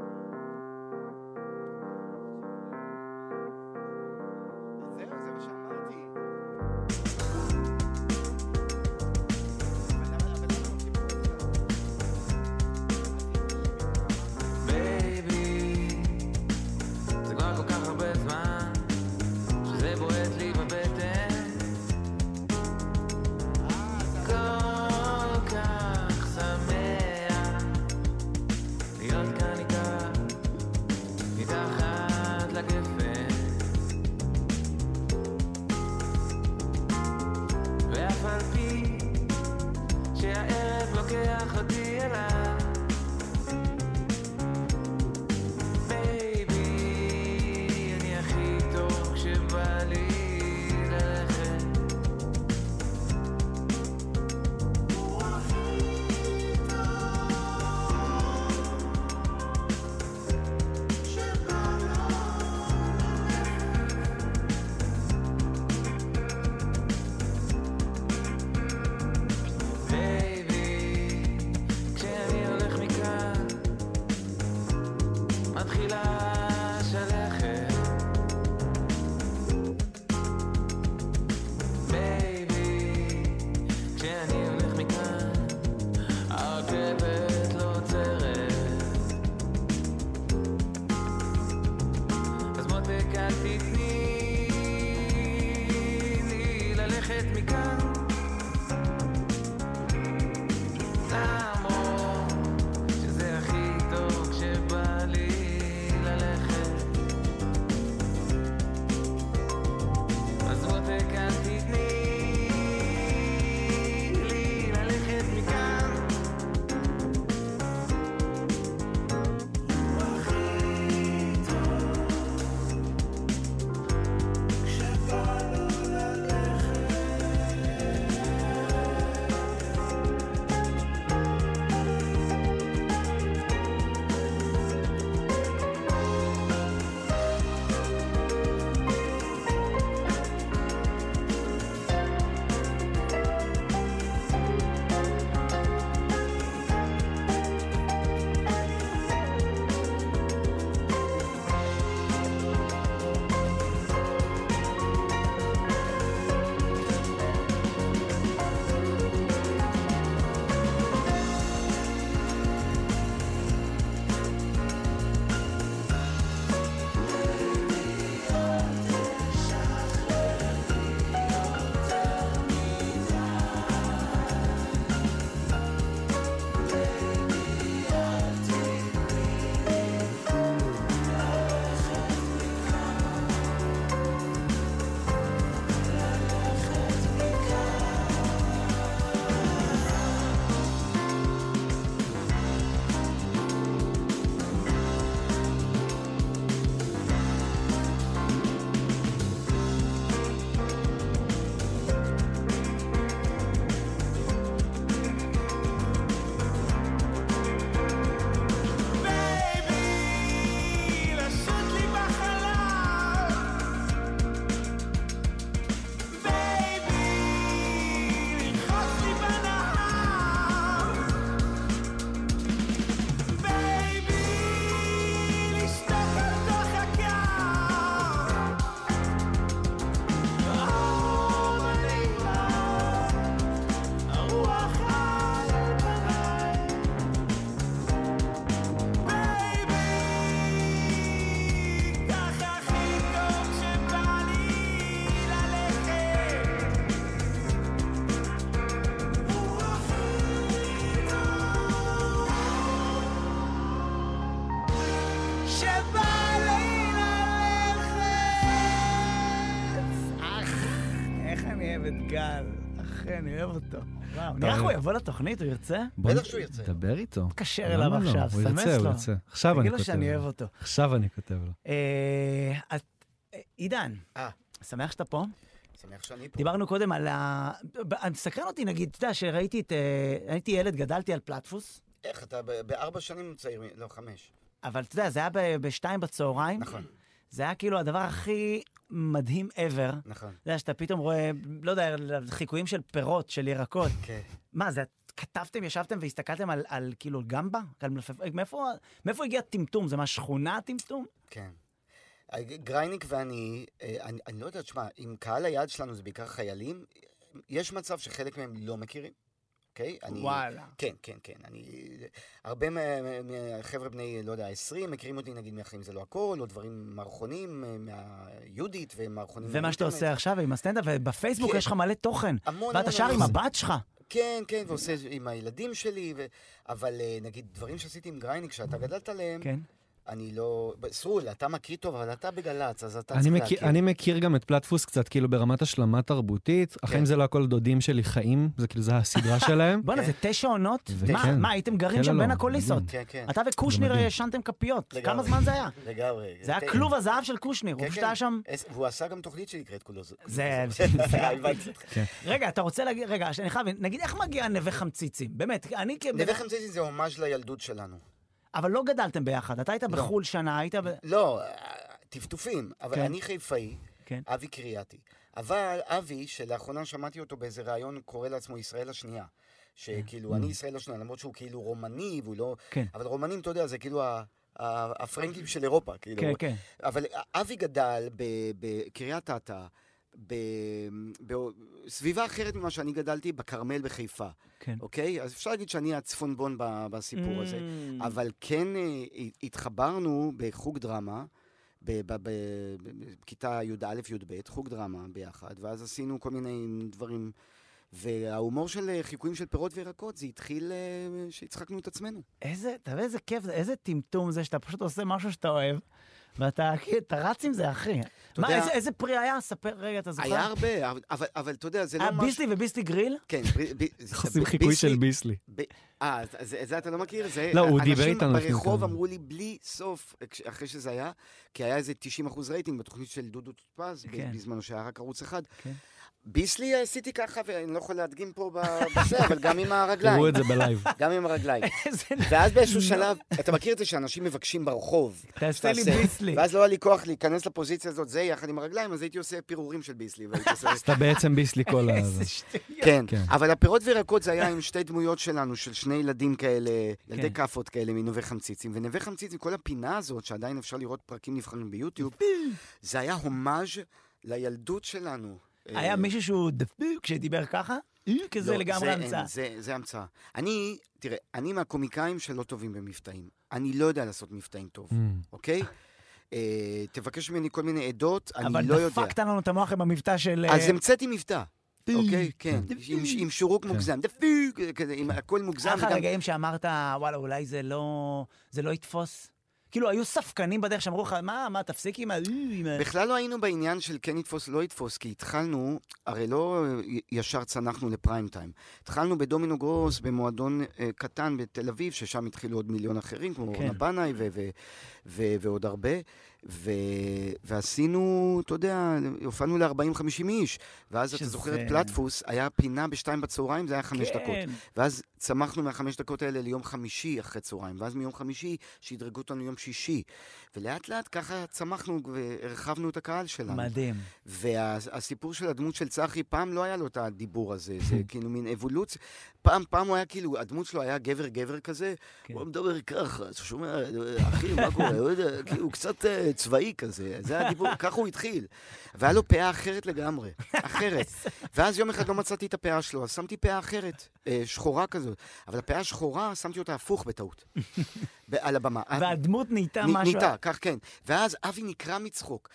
גל. אחי, אני אוהב אותו. וואו, נראה איך הוא יבוא לתוכנית, הוא ירצה? בטח שהוא ירצה. דבר איתו. תתקשר למה אליו לא? עכשיו, הוא סמס ירצה, הוא לו. ירצה. עכשיו אני תגיד לו כותב שאני לו. אוהב אותו. עכשיו אני כותב לו. אה, אה, עידן, אה. שמח שאתה פה. שמח שאני פה. דיברנו קודם על ה... ב- מסקרן אותי, נגיד, אתה יודע, שראיתי את... אה, הייתי ילד, גדלתי על פלטפוס, איך, אתה בארבע שנים צעיר, לא, חמש. אבל אתה יודע, זה היה בשתיים בצהריים. נכון, זה היה כאילו הדבר הכי מדהים ever. נכון. אתה יודע, שאתה פתאום רואה, לא יודע, חיקויים של פירות, של ירקות. כן. מה, זה כתבתם, ישבתם והסתכלתם על, על כאילו גמבה? על מלפפ... מאיפה, מאיפה הגיע טמטום? זה מהשכונה הטמטום? כן. גרייניק ואני, אה, אני, אני לא יודע, תשמע, אם קהל היעד שלנו זה בעיקר חיילים, יש מצב שחלק מהם לא מכירים, אוקיי? אני, וואלה. כן, כן, כן. אני... הרבה מה- מה- מהחבר'ה בני, לא יודע, 20, מכירים אותי נגיד מהחיים זה לא הכל, או דברים מערכונים, אה, מהיהודית ומערכונים... ומה שאתה. עושה עכשיו עם הסטנדאפ, ובפייסבוק כן. יש לך מלא תוכן. המון, ואתה שר עם. הבת שלך. כן, כן, ועושה עם הילדים שלי, ו... אבל אה, נגיד דברים שעשיתי עם גרייניק, שאתה גדלת עליהם, כן. אני לא... סרול, אתה מכיר טוב, אבל אתה בגל"צ, אז אתה אני צריך מכיר, להכיר. אני מכיר גם את פלטפוס קצת כאילו ברמת השלמה תרבותית. החיים זה לא הכל דודים שלי חיים, זה כאילו, זה הסדרה שלהם. בואנה, כן. זה תשע עונות? מה, מה, הייתם גרים כן, שם לא, בין לא, הקוליסות? כן, כן. אתה וקושניר. ישנתם כפיות. כמה זמן זה היה? לגמרי. זה היה כן. כלוב הזהב של קושניר, הוא כן, פשוט כן. היה שם... והוא עשה גם תוכנית שנקראת כולו זה. רגע, אתה רוצה להגיד, רגע, אני חייב, נגיד, איך מגיע נווה חמציצים? באמת, אני כ... נווה חמציצי זה הומאז' לילדות שלנו. אבל לא גדלתם ביחד, אתה היית בחו"ל שנה, היית ב... לא, טפטופים, אבל כן. אני חיפאי, כן. אבי קרייתי. אבל אבי, שלאחרונה שמעתי אותו באיזה ראיון, קורא לעצמו ישראל השנייה. שכאילו, אני ישראל השנייה, למרות שהוא כאילו רומני, והוא לא... כן. אבל רומנים, אתה יודע, זה כאילו ה- הפרנקים של אירופה, כאילו. כן, כן. אבל אבי גדל בקריית אתא, בסביבה אחרת ממה שאני גדלתי, בכרמל בחיפה. כן. אוקיי? אז אפשר להגיד שאני הצפונבון בסיפור הזה. Mm. אבל כן אה, התחברנו בחוג דרמה, ב- ב- ב- ב- בכיתה י"א-י"ב, חוג דרמה ביחד, ואז עשינו כל מיני דברים. וההומור של אה, חיקויים של פירות וירקות, זה התחיל אה, שהצחקנו את עצמנו. איזה, אתה יודע איזה כיף זה, איזה טמטום זה שאתה פשוט עושה משהו שאתה אוהב, ואתה אתה רץ עם זה, אחי. מה, יודע- איזה, איזה פרי היה? ספר רגע, אתה זוכר? היה הרבה, אבל- אבל, אבל אתה יודע, זה לא היה משהו... ביסלי וביסלי גריל? כן, ב- ב- זה- עושים חיקוי של ביסלי- ביסלי. ב- אה, אז- אז את זה אתה לא מכיר? זה, לא, הוא דיבר איתנו אנשים ברחוב. אמרו לי בלי סוף, אחרי שזה היה, כי היה איזה 90 אחוז רייטינג בתוכנית של דודו טופז, כן. בזמנו שהיה רק ערוץ אחד. ביסלי עשיתי ככה, ואני לא יכול להדגים פה בזה, אבל גם עם הרגליים. תראו את זה בלייב. גם עם הרגליים. ואז באיזשהו שלב, אתה מכיר את זה שאנשים מבקשים ברחוב. תעשה לי. ביסלי. ואז לא היה לי כוח להיכנס לפוזיציה הזאת, זה יחד עם הרגליים, אז הייתי עושה פירורים של ביסלי. אז אתה בעצם ביסלי כל ה... איזה שטויות. כן, כן. אבל הפירות וירקות זה היה עם שתי דמויות שלנו, של שני ילדים כאלה, ילדי כן. כאפות כאלה מנווה חמציצים. ונווה חמציצים, כל הפינה הזאת, שעדיין אפשר לראות פרקים נבחרים ביוטיוב, זה היה הומאז' לילדות שלנו. היה אה, מישהו שהוא דפוק שדיבר ככה? אה, כזה לא, לגמרי זה המצאה. זה, זה המצאה. אני, תראה, אני מהקומיקאים שלא טובים במבטאים. אני לא יודע לעשות מבטאים טוב, Mm. אוקיי? אה, תבקש ממני כל מיני עדות, אני אבל לא יודע. דפקת לנו את המוח עם המבטא של... אז אה, המצאתי מבטא. אוקיי, כן, עם, שורוק כן. מוגזם, דפוק, כזה, עם הכל מוגזם. היה לך וגם- רגעים שאמרת, וואלה, אולי זה לא... זה לא יתפוס? כאילו, היו ספקנים בדרך שאמרו לך, מה, מה, תפסיק עם ה... עם ה-" בכלל לא היינו בעניין של כן יתפוס, לא יתפוס, כי התחלנו, הרי לא ישר צנחנו לפריים טיים. התחלנו בדומינו גרוס, במועדון אה, קטן בתל אביב, ששם התחילו עוד מיליון אחרים, כמו כן. אורנה בנאי ועוד הרבה. ו- ועשינו, אתה יודע, הופענו ל-40-50 איש. ואז אתה שזה- זוכר את פלטפוס, היה פינה בשתיים בצהריים, זה היה חמש דקות. כן. ואז צמחנו מהחמש דקות האלה ליום חמישי אחרי צהריים, ואז מיום חמישי שדרגו אותנו יום שישי. ולאט לאט ככה צמחנו והרחבנו את הקהל שלנו. מדהים. והסיפור של הדמות של צחי, פעם לא היה לו את הדיבור הזה, זה כאילו מין אבולוציה. פעם, פעם הוא היה כאילו, הדמות שלו היה גבר-גבר כזה, כן. הוא מדבר ככה, אתה שומע, אחי, מה קורה, לא יודע, כאילו, הוא קצת אה, צבאי כזה, זה הדיבור, ככה הוא התחיל. והיה לו פאה אחרת לגמרי, אחרת. ואז יום אחד לא מצאתי את הפאה שלו, אז שמתי פאה אחרת, אה, שחורה כזאת. אבל הפאה השחורה, שמתי אותה הפוך בטעות, על הבמה. והדמות נהייתה משהו... נהייתה, כך כן. ואז אבי נקרע מצחוק,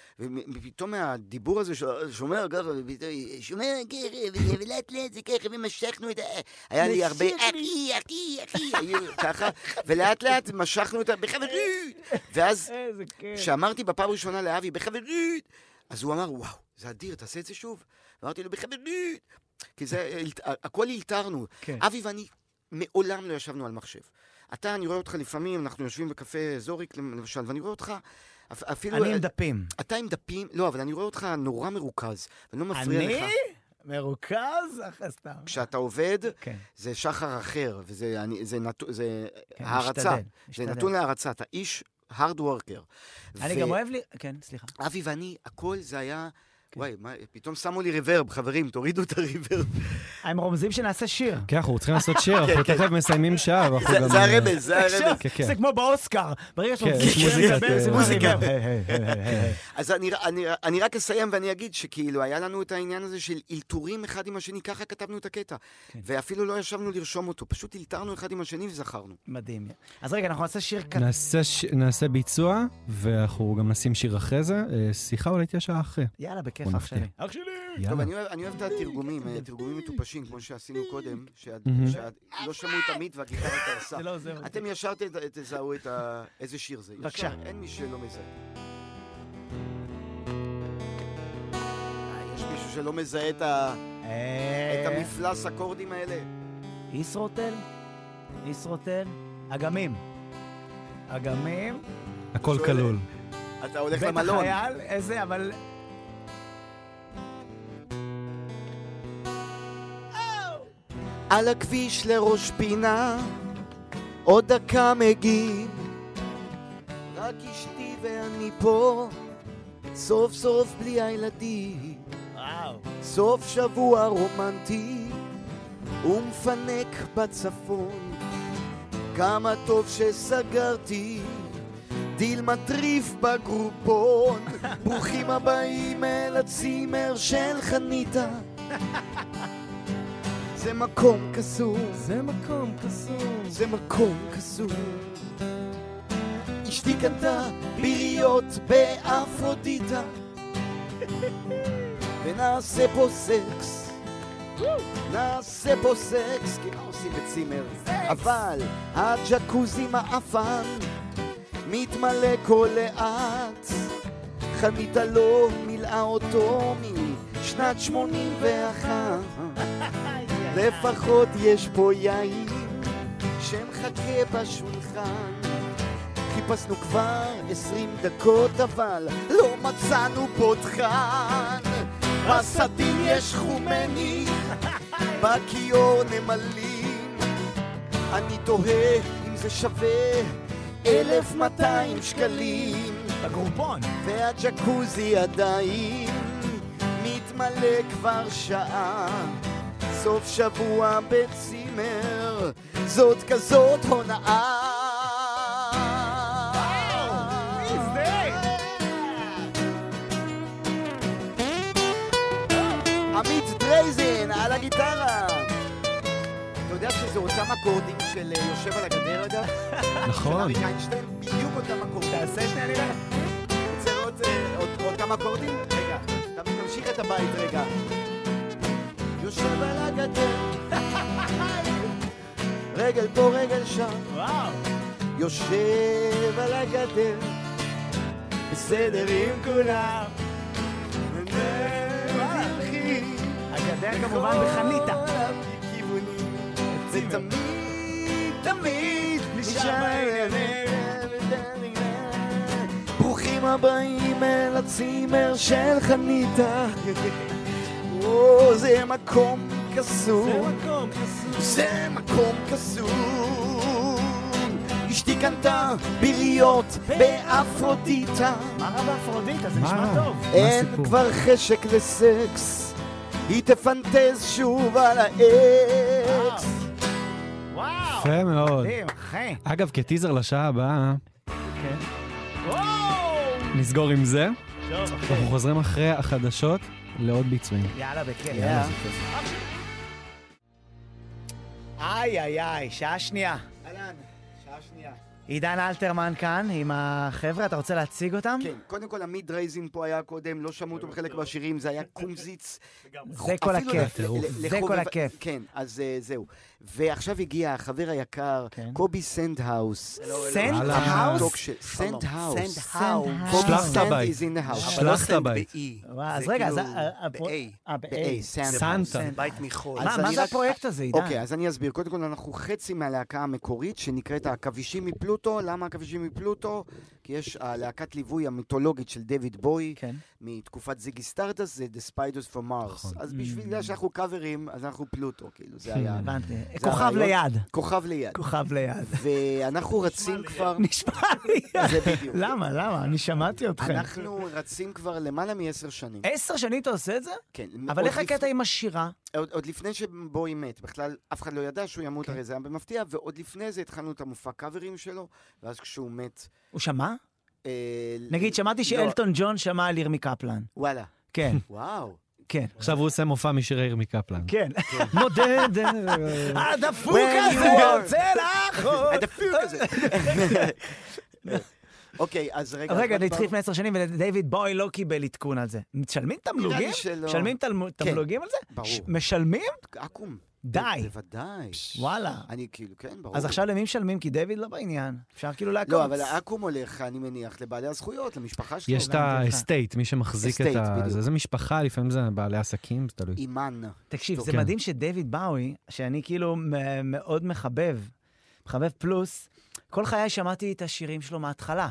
ופתאום מהדיבור הזה, שומע ככה, שומע ככה, ולאט לאט זה ככה, ומשכנו את ה... היה לי הרבה, אחי, אחי, אחי, ככה, ולאט לאט משכנו את ה... בחברות! ואז. כשאמרתי בפעם הראשונה לאבי, בחברות, אז הוא אמר, וואו, זה אדיר, תעשה את זה שוב. ואמרתי לו, בחברות, כי זה, הכל אלתרנו. כן. אבי ואני מעולם לא ישבנו על מחשב. אתה, אני רואה אותך לפעמים, אנחנו יושבים בקפה זוריק למשל, ואני רואה אותך, אפ- אפילו... אני עם דפים. אתה עם דפים, לא, אבל אני רואה אותך נורא מרוכז, ואני לא מפריע אני? לך. מרוכז? אחרי סתם. כשאתה עובד, כן. זה שחר אחר, וזה אני, זה נתון, זה כן, הערצה. משתדל, זה משתדל. נתון להערצה, אתה איש hard worker. אני ו- גם אוהב לי... כן, סליחה. אבי ואני, הכל זה היה... כן. וואי, מה, פתאום שמו לי ריברב, חברים, תורידו את הריברב. הם רומזים שנעשה שיר. כן, אנחנו צריכים לעשות שיר, אנחנו כן. תכף מסיימים שעה, ואנחנו זה גם... זה אה, הרמז, זה הרמז. כן, כן. זה כמו באוסקר. ברגע כן, זה מוזיקה. אז אני, אני, אני רק אסיים ואני אגיד שכאילו היה לנו את העניין הזה של אלתורים אחד עם השני, ככה כתבנו את הקטע. כן. ואפילו לא ישבנו לרשום אותו, פשוט אלתרנו אחד עם השני וזכרנו. מדהים. אז רגע, אנחנו נעשה שיר קטן. נעשה ביצוע, ואנחנו גם נשים שיר אחרי זה. אה, שיחה אולי תהיה שעה אחרי. יאללה, בכיף, בוא אח. שלי. אח שלי! טוב. אני אוהב, את התרגומים, אה, תרגומים מטופשים, כמו שעשינו קודם. שלא שמעו את עמית והגיטרה קרסה. זה לא עוזר. אתם ישר תזהו את ה... איזה שיר זה. בבקשה. אין מי שלא מזהה. אה, יש מישהו שלא מזהה את ה- את אה, המפלס אקורדים האלה? ישרוטל? ישרוטל? אגמים. אגמים. הכל כלול. אתה הולך בית למלון. החייל, איזה, אבל... על הכביש לראש פינה, עוד דקה מגיעים. רק אשתי ואני פה, סוף סוף בלי הילדים. וואו. סוף שבוע רומנטי, ומפנק בצפון. כמה טוב שסגרתי, דיל מטריף בגרופון. ברוכים הבאים אל הצימר של חניתה. זה מקום קסום, זה מקום קסום. זה מקום קסום. אשתי קנתה ביריות באפרודיטה. ונעשה פה סקס. נעשה פה סקס, כי מה עושים בצימר? אבל הג'קוזי מעפן מתמלא כל לאט. חניתה לא מילאה אותו משנת שמונים ואחת לפחות יש פה יין שמחכה בשולחן. חיפשנו כבר עשרים דקות אבל לא מצאנו פותחן. בסדין יש חומני בכיור נמלים. אני תוהה אם זה שווה אלף מאתיים שקלים. בגרופון. והג'קוזי עדיין מתמלא כבר שעה סוף שבוע בצימר זאת כזאת הונאה עמית דרייזין על הגיטרה אתה יודע שזה אותם אקורדים של אה, יושב על הגדר אגב? של נכון. אריק איינשטיין, בדיוק אותם אקורדים. תעשה שנייה נראה. רוצה עוד אה, כמה אקורדים? רגע, תמשיך את הבית רגע. יושב על הגדר, רגל פה רגל שם, וואו. יושב על הגדר, בסדר עם כולם. ומלכים הגדר כמובן בחניתה. צימר. ותמיד, תמיד נשאר. ברוכים הבאים אל הצימר של חניתה. או, זה מקום קסום. זה מקום קסום. אשתי קנתה ביריות באפרודיטה. מה רע באפרודיטה? זה נשמע? טוב. אין? כבר חשק לסקס, היא תפנטז שוב על האקס. וואו. יפה מאוד. אגב, כטיזר לשעה הבאה. נסגור עם זה. אנחנו. חוזרים אחרי החדשות לעוד ביצועים. יאללה, בכיף. יאללה. איי, איי, איי, שעה שנייה. אהלן, שעה שנייה. עידן אלתרמן כאן עם החבר'ה, אתה רוצה להציג אותם? כן, קודם כל עמית דרייזין פה היה קודם, לא שמעו אותו בחלק מהשירים, זה היה קומזיץ. זה כל הכיף. זה כל הכיף. כן, אז אה, זהו. ועכשיו הגיע החבר היקר, כן. קובי סנדהאוס. האוס? המתוק של- סנדהאוס. סנדהאוס. קובי סנד הבית. אבל לא Sand ב-E. וואו, אז זה רגע, אז... כאילו ב-A. אה, ב-A. סנטה. סנטה. סנט. בית מחול. מה זה הפרויקט הזה, עידן? אוקיי, אז אני אסביר. קודם כל, אנחנו חצי מהלהקה המקורית, שנקראת העכבישים מפלוטו. למה עכבישים מפלוטו? כי יש הלהקת ליווי המיתולוגית של דויד בוי, כן. מתקופת זיגי סטארדאסט, זה The Spiders from Mars. נכון. אז בשביל זה שאנחנו קאברים, אז אנחנו פלוטו, כאילו, זה היה... הבנתי. זה כוכב. ליד. כוכב ליד. כוכב ליד. ואנחנו רצים כבר... נשמע לי. זה בדיוק. למה? למה? אני שמעתי אתכם. אנחנו רצים כבר למעלה מעשר שנים. עשר שנים אתה עושה את זה? כן. אבל איך הקטע עם השירה? עוד, עוד לפני שבוי מת, בכלל אף אחד לא ידע שהוא ימות, כן. הרי זה היה במפתיע, ועוד לפני זה התחלנו את המופע קאברים שלו, ואז כשהוא מת... הוא שמע? אה, נגיד, שמעתי לא, שאלטון ג'ון שמע על ירמי קפלן. וואלה, כן, וואו. כן. עכשיו הוא עושה מופע משירי ירמי קפלן. כן. מודד... הדפוק הזה יוצא לאחור. הדפוק הזה. אוקיי, אז רגע... רגע, זה התחיל לפני עשר שנים, ודייוויד בוי לא קיבל עדכון על זה. משלמים תמלוגים? לי שלא. משלמים כן. תמלוגים על זה? ברור. משלמים? עקום. די. בוודאי. וואלה. אני כאילו, כן, ברור. אז עכשיו למי משלמים? כי דיוויד לא בעניין. אפשר כאילו לעקוץ. לא, אבל העכו"ם הולך, אני מניח, לבעלי הזכויות, למשפחה שלו. יש את אותך. האסטייט, מי שמחזיק את אסטייט, ה... בדיוק. זה משפחה, לפעמים זה בעלי עסקים, זה תלוי. אימן. תקשיב, זה כן. מדהים שדייוויד באוי, שאני כאילו מ- מאוד מחבב, מחבב פלוס, כל חיי שמעתי את השירים שלו מההתחלה.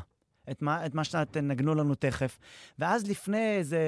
את מה, את מה שתנגנו לנו תכף. ואז לפני איזה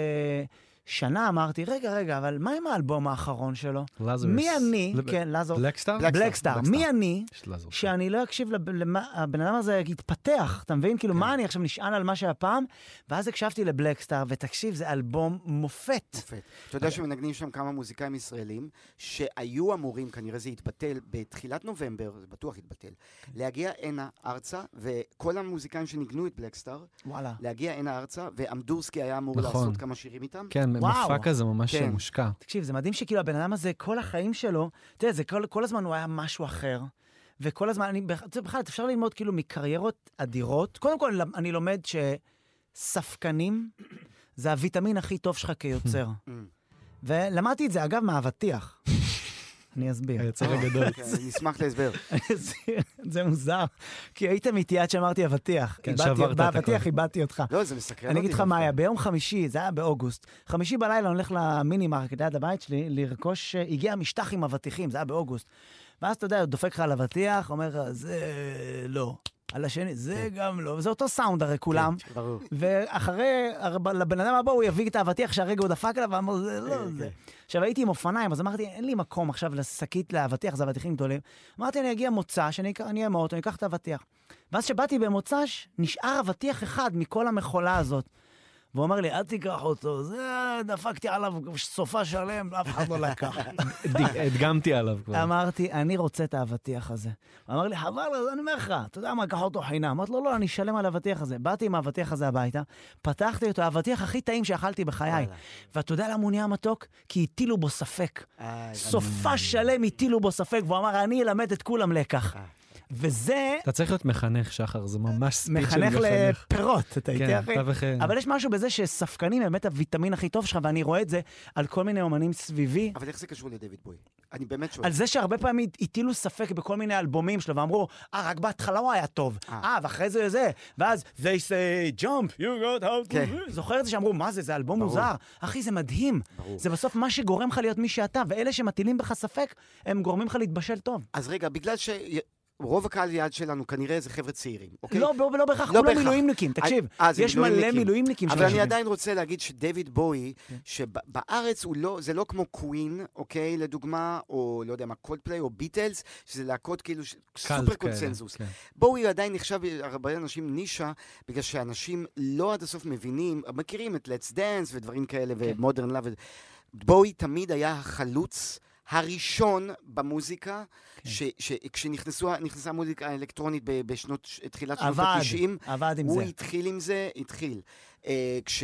שנה אמרתי, רגע, רגע, אבל מה עם האלבום האחרון שלו? לזרוס. מי אני, לב- כן, לזור, בלקסטאר? בלק- בלקסטאר. מי אני לזרוס. שאני לא אקשיב לב- למה, הבן אדם הזה יתפתח, אתה מבין? כאילו, מה אני עכשיו נשען על מה שהיה פעם? ואז הקשבתי לבלקסטאר, ותקשיב, זה אלבום מופת. מופת. אתה יודע שמנגנים שם כמה מוזיקאים ישראלים, שהיו אמורים, כנראה זה יתבטל, בתחילת נובמבר, זה בטוח יתבטל, להגיע הנה ארצה, וכל המוזיקאים שניגנו את בלקסטאר, וואלה. להגיע הנה ארצה, ואמדורסקי היה אמור נכון. לעשות כמה שירים איתם. כן, וואו. מופע כזה ממש כן. מושקע. תקשיב, זה מדהים שכאילו הבן אדם הזה, כל החיים שלו, אתה יודע, זה כל, כל הזמן הוא היה משהו אחר. וכל הזמן, אני, זה בכלל, אפשר ללמוד כאילו מקריירות אדירות. קודם כל, אני לומד שספקנים זה הוויטמין הכי טוב שלך כיוצר. ולמדתי את זה, אגב, מהאבטיח. אני אסביר. היוצר הגדול. כן, נשמח להסבר. אסביר, זה מוזר, כי היית איתי עד שאמרתי אבטיח. כן, שברת את באבטיח הכל. איבדתי אותך. לא, זה מסקרן אני אגיד לך אותי מה. היה, ביום חמישי, זה היה באוגוסט, חמישי בלילה אני הולך למינימרקט ליד הבית שלי לרכוש, אה, הגיע משטח עם אבטיחים, זה היה באוגוסט. ואז אתה יודע, הוא דופק לך על אבטיח, אומר לך, זה לא. על השני, זה גם לא, וזה אותו סאונד הרי כולם. כן, ברור. ואחרי, לבן אדם הבא הוא יביא את האבטיח שהרגע הוא דפק עליו, ואמר, זה לא כן, זה. כן. עכשיו, הייתי עם אופניים, אז אמרתי, אין לי מקום עכשיו לשקית לאבטיח, זה אבטיחים גדולים. אמרתי, אני אגיע אקח- אני אהיה מהאוטו, אני אקח את האבטיח. ואז כשבאתי במוצ"ש, נשאר אבטיח אחד מכל המכולה הזאת. והוא אמר לי, אל תיקח אותו, זה, דפקתי עליו סופה שלם, אף אחד לא לקח. הדגמתי עליו כבר. אמרתי, אני רוצה את האבטיח הזה. הוא אמר לי, חבל, אז אני אומר לך, אתה יודע מה, קח אותו חינם. אמרתי לו, לא, אני אשלם על האבטיח הזה. באתי עם האבטיח הזה הביתה, פתחתי אותו, האבטיח הכי טעים שאכלתי בחיי. ואתה יודע למה הוא נהיה מתוק? כי הטילו בו ספק. אה, סופה שלם הטילו בו ספק, והוא אמר, אני אלמד את כולם לקח. וזה אתה צריך להיות מחנך, שחר, זה ממש ספיץ' של מחנך מחנך. לפירות, אתה איתי כן, אחי? אתה וכן. אבל יש משהו בזה שספקנים הם באמת הוויטמין הכי טוב שלך, ואני רואה את זה על כל מיני אומנים סביבי. אבל איך זה קשור לדויד בוי? אני באמת שואל. על זה שהרבה פעמים הטילו ספק בכל מיני אלבומים שלו, ואמרו, אה, רק בהתחלה הוא היה טוב. אה. אה, ואחרי זה זה. ואז, they say, jump, you got to... כן. do." זוכר את זה שאמרו, מה זה, זה אלבום. מוזר. אחי, זה מדהים. זה בסוף מה שגורם לך להיות מי שאתה, ואלה שמטילים בך ספק, הם גורמים לך להתבשל טוב. אז רגע, בגלל שרוב הקהל יעד שלנו כנראה זה חבר'ה צעירים, אוקיי? לא, לא, לא בהכרח, לא כולם בהכרח. מילואימניקים, תקשיב. זה יש מלא מילואימניקים. אבל אני. עדיין רוצה להגיד שדייוויד בואי, כן. שבארץ הוא לא, זה לא כמו קווין, אוקיי, לדוגמה, או לא יודע מה, קולדפליי או ביטלס, שזה להקות כאילו ש- סופר קונצנזוס. כן. בואי עדיין נחשב הרבה אנשים נישה, בגלל שאנשים לא עד הסוף מבינים, מכירים את Let's Dance ודברים כאלה, כן. ו Modern Love. בואי תמיד היה החלוץ הראשון במוזיקה, כן. ש- ש- כשנכנסה המוזיקה האלקטרונית ב- בשנות, ש- תחילת שנות עבד, ה-90, עבד עם הוא זה. התחיל עם זה, התחיל. אה, כש...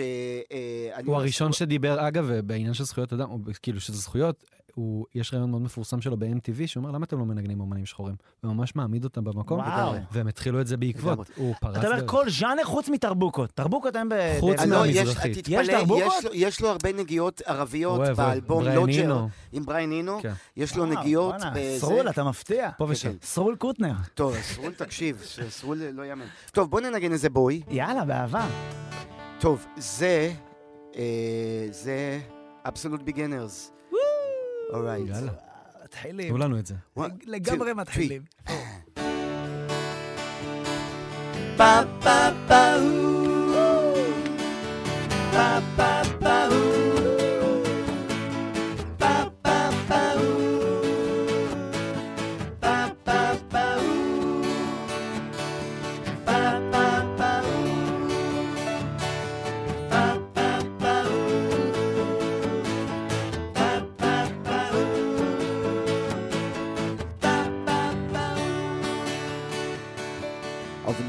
אה, הוא הראשון שדיבר, אגב, בעניין של זכויות אדם, הוא- כאילו שזה זכויות, הוא, יש רעיון מאוד מפורסם שלו ב-MTV, שהוא אומר, למה אתם לא מנגנים אומנים שחורים? וממש מעמיד אותם במקום, וואו. והם התחילו את זה בעקבות. הוא פרץ אתה אומר. כל ז'אנר חוץ מטרבוקות. טרבוקות הם ב... חוץ ב- לא, יש, מהמזרחית. תתפלא, יש לו- יש לו הרבה נגיעות ערביות. באלבום לוג'ר. עם בריין אינו, כן. יש לו נגיעות. סרול, אתה מפתיע. פה ושם. כן. סרול קוטנר. טוב, סרול תקשיב, סרול לא יאמן. טוב, בוא ננגן איזה בואי. יאללה, באהבה. טוב, זה, אה, זה Absolute Beginners. Alright. יאללה, מתחילים. תנו לנו את זה. לגמרי מתחילים. פה פה פה פה פה פה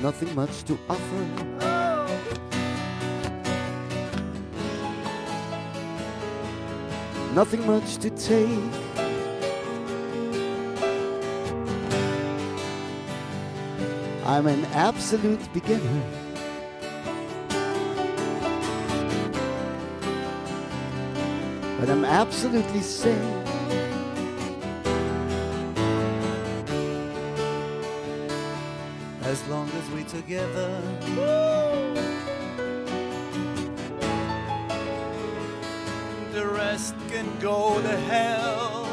nothing much to offer. Nothing much to take. I'm an absolute beginner. But I'm absolutely sane. As long as we're together. The rest can go to hell.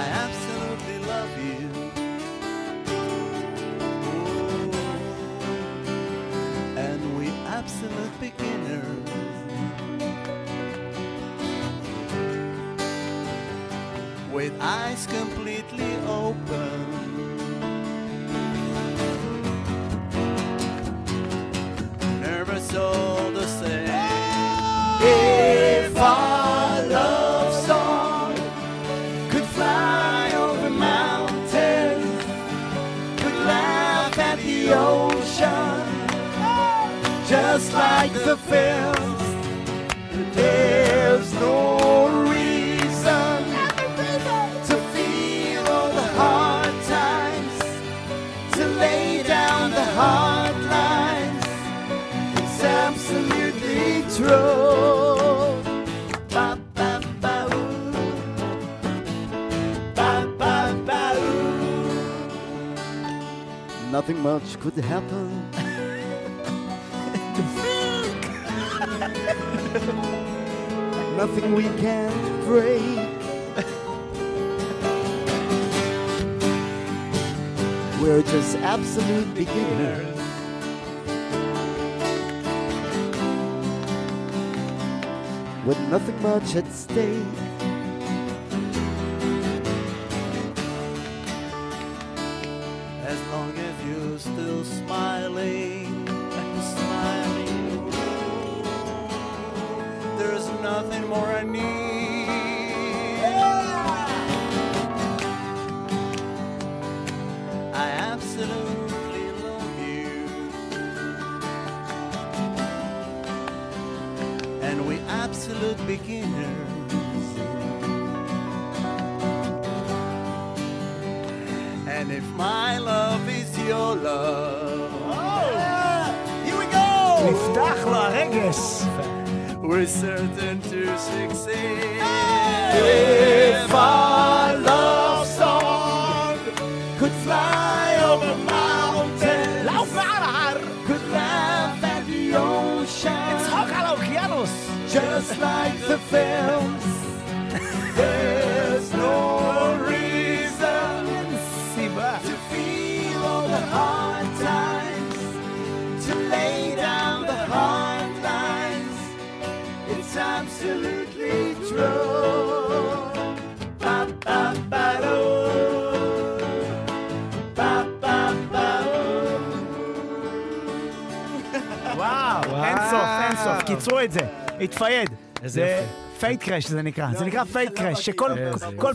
I absolutely love you. Ooh. And we absolute eyes completely open. Nothing much could happen. Nothing we can't break. We're just absolute beginners. With nothing much at stake. And we absolute beginners. And if my love is your love, here we go! נפתח לו הרגש. We're certain to succeed. If our love just like the films. There's no reason סיבה. to feel all the hard times, to lay down the hard lines. It's absolutely true. Ba, ba, ba, do. Ba, ba, ba, וואו, אין סוף, אין סוף. קיצרו את זה, התפייד. זה. fade crash זה נקרא, זה נקרא fade crash, שכל.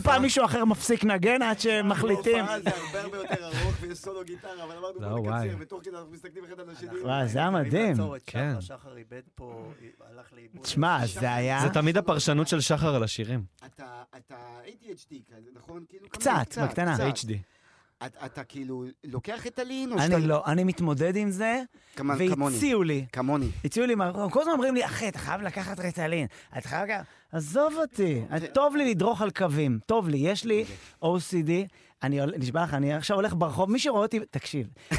פעם מישהו אחר מפסיק לנגן עד שמחליטים. זה הרבה הרבה יותר ארוך ויש סולו גיטרה, אבל אמרנו לא, בוא. נקצר, ותוך כדי אנחנו מסתכלים אחד על השני. וואי, זה היה מדהים. כן. שחר איבד פה, הלך לאיבוד. תשמע, זה היה... זה תמיד הפרשנות של שחר על השירים. אתה אתה ADHD כזה, נכון? כאילו, קצת, בקטנה. HD. אתה- אתה כאילו לוקח את הלין, או שאתה... אני לא, אני מתמודד עם זה, כמה- כמוני. והציעו לי. כמוני. הציעו לי, כל הזמן אומרים לי, אחי, אתה חייב לקחת ריטלין. אתה חייב לקחת... עזוב אותי, טוב לי לדרוך על קווים, טוב לי, יש לי OCD. אני נשבע לך, אני עכשיו הולך ברחוב, מי שרואה אותי, תקשיב,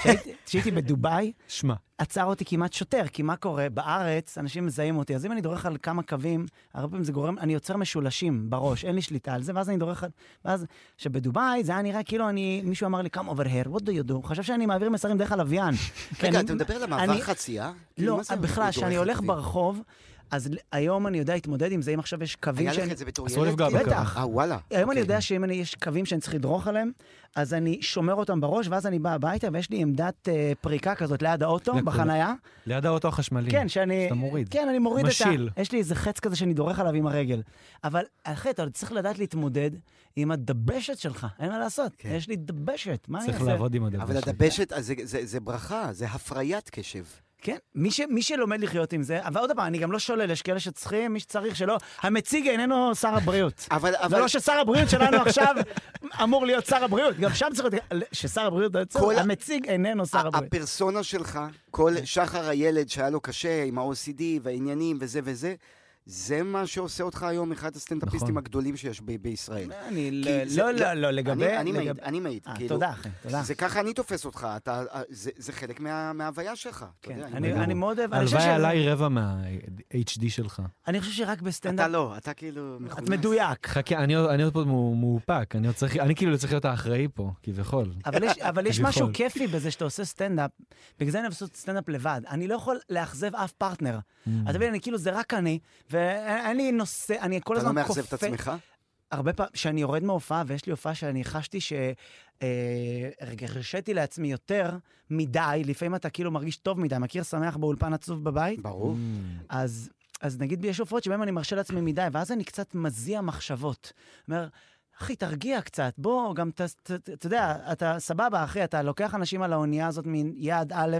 כשהייתי- בדובאי, שמע, עצר אותי כמעט שוטר, כי מה קורה? בארץ אנשים מזהים אותי, אז אם אני דורך על כמה קווים, הרבה פעמים זה גורם, אני יוצר משולשים בראש, אין לי שליטה על זה, ואז אני דורך על... ואז, שבדובאי זה היה נראה כאילו אני, מישהו אמר לי, come over here, what do you do? הוא חשב שאני מעביר מסרים דרך הלוויין. רגע, אתה מדבר על המעבר חצייה? כאילו, לא, בכלל, כשאני הולך? ברחוב, אז היום אני יודע להתמודד עם זה, אם עכשיו יש קווים היה לך שאני... את זה בתור אסור ילד? לפגוע כאילו? בטח. אה, וואלה. היום אני אוקיי. יודע שאם יש קווים שאני צריך לדרוך עליהם, אז אני שומר אותם בראש, ואז אני בא הביתה, ויש לי עמדת אה, פריקה כזאת ליד האוטו. בחנייה. ליד האוטו החשמלי. כן, שאני... שאתה מוריד. כן, אני מוריד משיל. את ה... יש לי איזה חץ כזה שאני דורך עליו עם הרגל. אבל אחי, אתה צריך לדעת להתמודד עם הדבשת שלך, אין מה לעשות. כן. יש לי דבשת, מה אני צריך אעשה? לעבוד עם הדבר אבל. הדבשת, אז זה- זה זה ברכה, זה הפריית קשב. כן, מי, ש, מי שלומד לחיות עם זה, אבל עוד פעם, אני גם לא שולל, יש כאלה שצריכים, מי שצריך שלא. המציג איננו שר הבריאות. אבל, זה אבל, לא ששר הבריאות שלנו עכשיו אמור להיות שר הבריאות, גם שם צריך להיות, ששר הבריאות, כל ה- המציג איננו שר הבריאות. הפרסונה שלך, כל שחר הילד שהיה לו קשה עם ה-OCD והעניינים וזה וזה, זה מה שעושה אותך היום אחד הסטנדאפיסטים נכון. הגדולים שיש ב- בישראל. אני, כי לא, זה- לא, לא, לא, לגבי... אני- אני מעיד, לגב- אני מעיד, אה, כאילו. תודה, אחי, תודה. זה ככה אני תופס אותך, אתה, זה, זה חלק מה, מההוויה שלך. כן, יודע, אני, אני- אני מאוד אוהב, אני חושב הלוואי עליי רבע מה-HD שלך. אני חושב שרק בסטנדאפ, אתה לא, אתה כאילו את. מדויק. חכה, אני עוד אני עוד פה מאו- מאופק, אני עוד צריך, אני כאילו צריך להיות האחראי פה, כביכול. אבל יש, אבל יש כביכול. משהו כיפי בזה שאתה עושה סטנדאפ, בגלל זה אני לעשות סטנדאפ לבד. אני לא יכול לאכזב אף פרטנר. Mm. אתה מבין, אני כאילו, זה רק אני, ואין לי נושא, אני כל אתה לא הזמן מאכזב את כופה- עצמך? הרבה פעמים, כשאני יורד מהופעה, ויש לי הופעה שאני חשתי ש... אה, הרשיתי לעצמי יותר מדי, לפעמים אתה כאילו מרגיש טוב מדי, מכיר שמח באולפן עצוב בבית? ברור. Mm. אז, אז נגיד יש הופעות שבהן אני מרשה לעצמי מדי, ואז אני קצת מזיע מחשבות. אומר, אחי, תרגיע קצת, בוא, גם, ת- ת- ת- אתה יודע, אתה סבבה, אחי, אתה לוקח אנשים על האונייה הזאת מיעד א'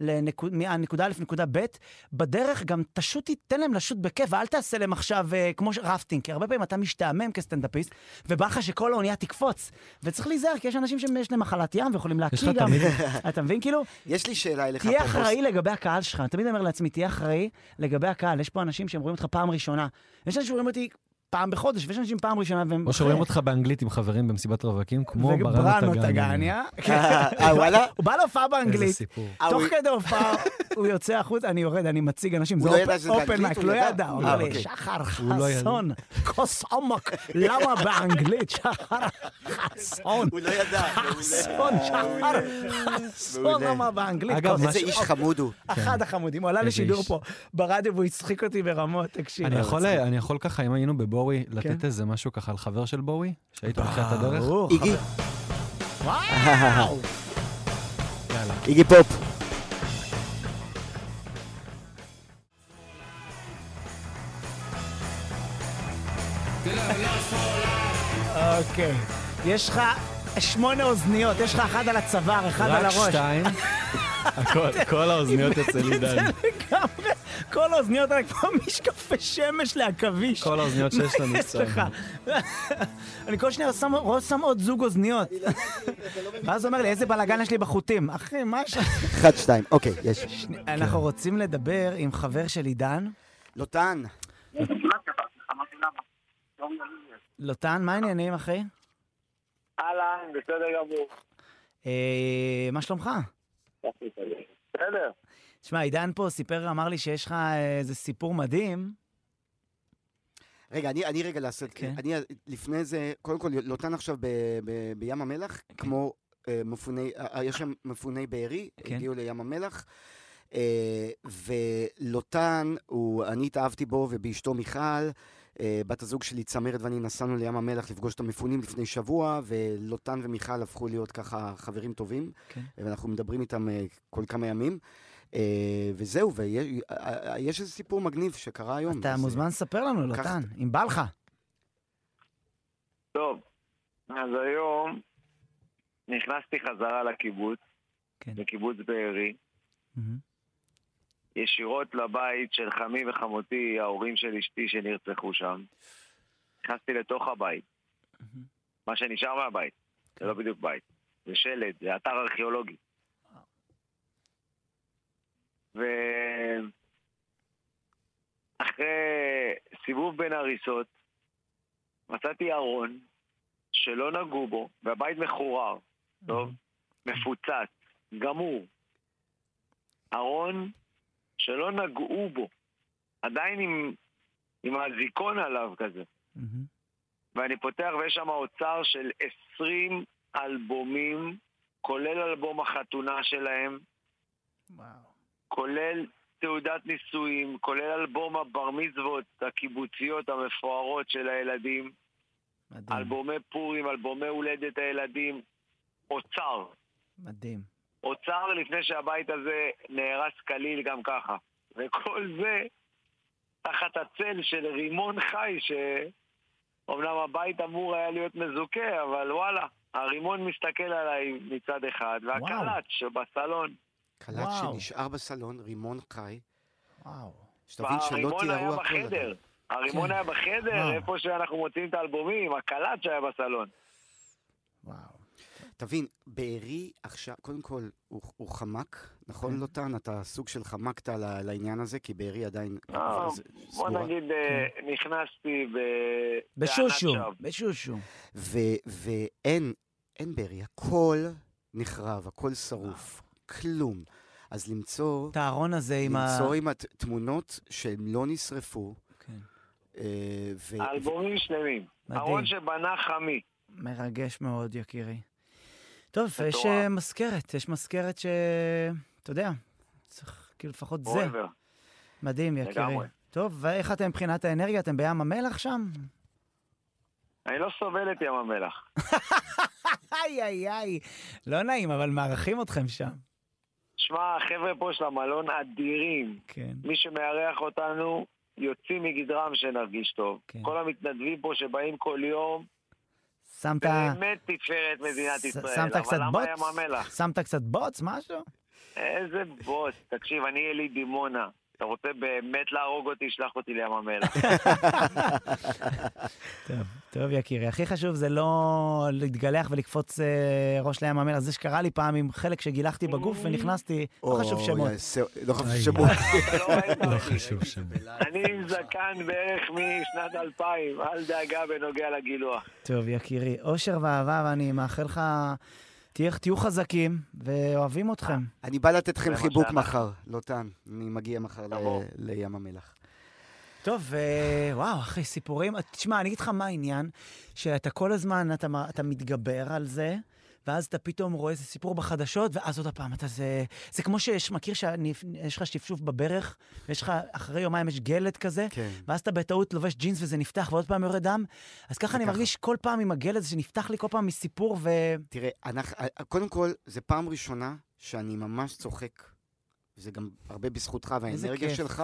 לנקוד, מנקודה א' לנקודה ב', בדרך גם תשוט, תיתן להם לשוט בכיף, ואל תעשה להם עכשיו אה, כמו ש- רפטינג, כי הרבה פעמים אתה משתעמם כסטנדאפיסט, ובא לך שכל האונייה תקפוץ. וצריך להיזהר, כי יש אנשים שיש להם מחלת ים ויכולים להקיא גם. אתה מבין? כאילו, יש לי שאלה אליך. תהיה אחראי לגבי הקהל שלך. אני תמיד אומר לעצמי, תהיה אחראי לגבי הקהל. יש פה אנשים שהם רואים אותך פעם ראשונה. יש אנשים שרואים אותי פעם בחודש, ויש אנשים פעם ראשונה, והם... או שרואים אותך באנגלית עם חברים במסיבת רווקים, כמו ובראנו בראנו טגניה. טגניה. אה, וואלה? הוא בא להופעה איזה באנגלית, סיפור. אה, תוך כדי הופעה הוא יוצא החוצה, אני יורד, אני מציג אנשים, זה לא אופן באנגלית? מייק, לא ידע? הוא אה, אומר לי, אוקיי. שחר לא. חסון, כוס עומק, למה באנגלית, שחר חסון, הוא לא ידע. חסון, שחר חסון. למה באנגלית, אגב, איזה איש חמוד הוא. אחד החמודים, הוא עלה איזה לשידור. פה ברדיו והוא הצחיק אותי ברמות, תקשיב. אני יכול, ככה, אם היינו בבואי, כן. לתת איזה משהו ככה על חבר של בואי, שהיית בתחילת הדרך? ברור, איגי, חבר- וואו! יאללה. איגי פופ. אוקיי. יש לך שמונה אוזניות, יש לך אחד על הצוואר, אחד על רק הראש. שתיים. הכל- כל האוזניות אצל עידן. כל האוזניות האלה כמו משקפי שמש לעכביש. כל האוזניות שיש לנו. יש לך. אני כל שניה שם שם עוד זוג אוזניות. ואז הוא אומר לי, איזה בלאגן יש לי בחוטים. אחי, מה יש לך? אחד, שתיים. אוקיי, יש. אנחנו רוצים לדבר עם חבר של עידן. לוטן. לוטן, מה העניינים, אחי? אהלן, בסדר גמור. אה, מה שלומך? בסדר. תשמע, עידן פה סיפר, אמר לי שיש לך איזה סיפור מדהים. רגע, אני, אני רגע לעשות, כן. אני לפני זה, קודם כל, לוטן עכשיו ב, ב, בים המלח, כמו אה, מפוני, אה, יש שם מפוני בארי, כן. הגיעו לים המלח, אה, ולוטן, הוא, אני התאהבתי בו ובאשתו מיכל, אה, בת הזוג שלי צמרת ואני נסענו לים המלח לפגוש את המפונים לפני שבוע, ולוטן ומיכל הפכו להיות ככה חברים טובים, כן. ואנחנו מדברים איתם אה, כל כמה ימים. אה, וזהו, ויש איזה סיפור מגניב שקרה היום. אתה אה, מוזמן לספר לנו, לוטן, אם בא לך. טוב, אז היום נכנסתי חזרה לקיבוץ, כן. לקיבוץ בארי. ישירות לבית של חמי וחמותי, ההורים של אשתי שנרצחו שם. נכנסתי לתוך הבית, מה שנשאר מהבית, זה לא בדיוק בית, זה שלד, זה אתר ארכיאולוגי. ואחרי סיבוב בין הריסות, מצאתי ארון שלא נגעו בו, והבית מחורר, טוב? מפוצץ, גמור. ארון שלא נגעו בו, עדיין עם, עם האזיקון עליו כזה. ואני פותח ויש שם אוצר של 20 אלבומים, כולל אלבום החתונה שלהם, וואו. כולל תעודת נישואים, כולל אלבום הבר מצוות הקיבוציות המפוארות של הילדים, מדהים, אלבומי פורים, אלבומי הולדת הילדים, אוצר. מדהים. אוצר לפני שהבית הזה נהרס כליל גם ככה. וכל זה תחת הצל של רימון חי, שאומנם הבית אמור היה להיות מזוכה, אבל וואלה, הרימון מסתכל עליי מצד אחד, והקלט שבסלון. קלט וואו. שנשאר בסלון, רימון חי, וואו. שתבין שלא הרימון היה תיארו הכל. בחדר. הרימון כן. היה בחדר, וואו. איפה שאנחנו מוצאים את האלבומים, הקלט שהיה בסלון. וואו. תבין, בארי עכשיו, קודם כל, הוא, הוא חמק, נכון כן. לוטן? אתה סוג של חמקת ל- לעניין הזה, כי בארי עדיין לא, זה- בוא סגורה. נגיד, אה, נכנסתי ב... בשושו. בשושו. ו- ואין, אין בארי, הכל נחרב, הכל שרוף, כלום. אז למצוא, את הארון הזה עם ה... למצוא עם התמונות שהם לא נשרפו, כן. אה, ו- אלבומים שלמים. מדהים. ארון שבנה חמי. מרגש מאוד, יקירי. טוב, יש. אה, מזכרת, יש מזכרת ש... אתה יודע, צריך כאילו לפחות זה. מדהים, יקירי. לגמרי. טוב, ואיך אתם מבחינת האנרגיה? אתם בים המלח שם? אני לא סובל את ים המלח. איי, איי, איי. לא נעים, אבל מארחים אתכם שם. שמע, החבר'ה פה של המלון אדירים. כן. מי שמארח אותנו, יוצאים מגדרם שנרגיש טוב. כן. כל המתנדבים פה שבאים כל יום, שמת... באמת תפארת מדינת ש- ישראל. שמת קצת אבל למה בוץ? ים המלח? שמת קצת בוץ, משהו? איזה בוס. תקשיב, אני יליד דימונה. אתה רוצה באמת להרוג אותי, שלח אותי לים המלח. טוב, טוב יקירי. הכי חשוב זה לא להתגלח ולקפוץ אה, ראש לים המלח. זה שקרה לי פעם עם חלק שגילחתי בגוף ונכנסתי, לא חשוב שמות. לא חשוב. שמות. לא לא. חשוב שם. אני עם זקן בערך משנת 2000, אל דאגה בנוגע לגילוח. טוב, יקירי. אושר ואהבה, ואני מאחל לך... תהיה- תהיו חזקים ואוהבים אתכם. אני בא לתת לכם חיבוק. מחר, לוטן. אני מגיע מחר. לים המלח. טוב, אה, וואו, אחי, סיפורים. תשמע, אני אגיד לך מה העניין, שאתה כל הזמן, אתה מתגבר על זה, ואז אתה פתאום רואה איזה סיפור בחדשות, ואז עוד פעם, אתה זה... זה כמו שיש, מכיר שיש לך שפשוף בברך, ויש לך, אחרי יומיים יש גלד כזה, כן. ואז אתה בטעות לובש ג'ינס וזה נפתח, ועוד פעם יורד דם. אז ככה אני ככה. מרגיש כל פעם עם הגלד הזה שנפתח לי כל פעם מסיפור, ו... תראה, אנחנו, קודם כל, זו פעם ראשונה שאני ממש צוחק. וזה גם הרבה בזכותך והאנרגיה. שלך,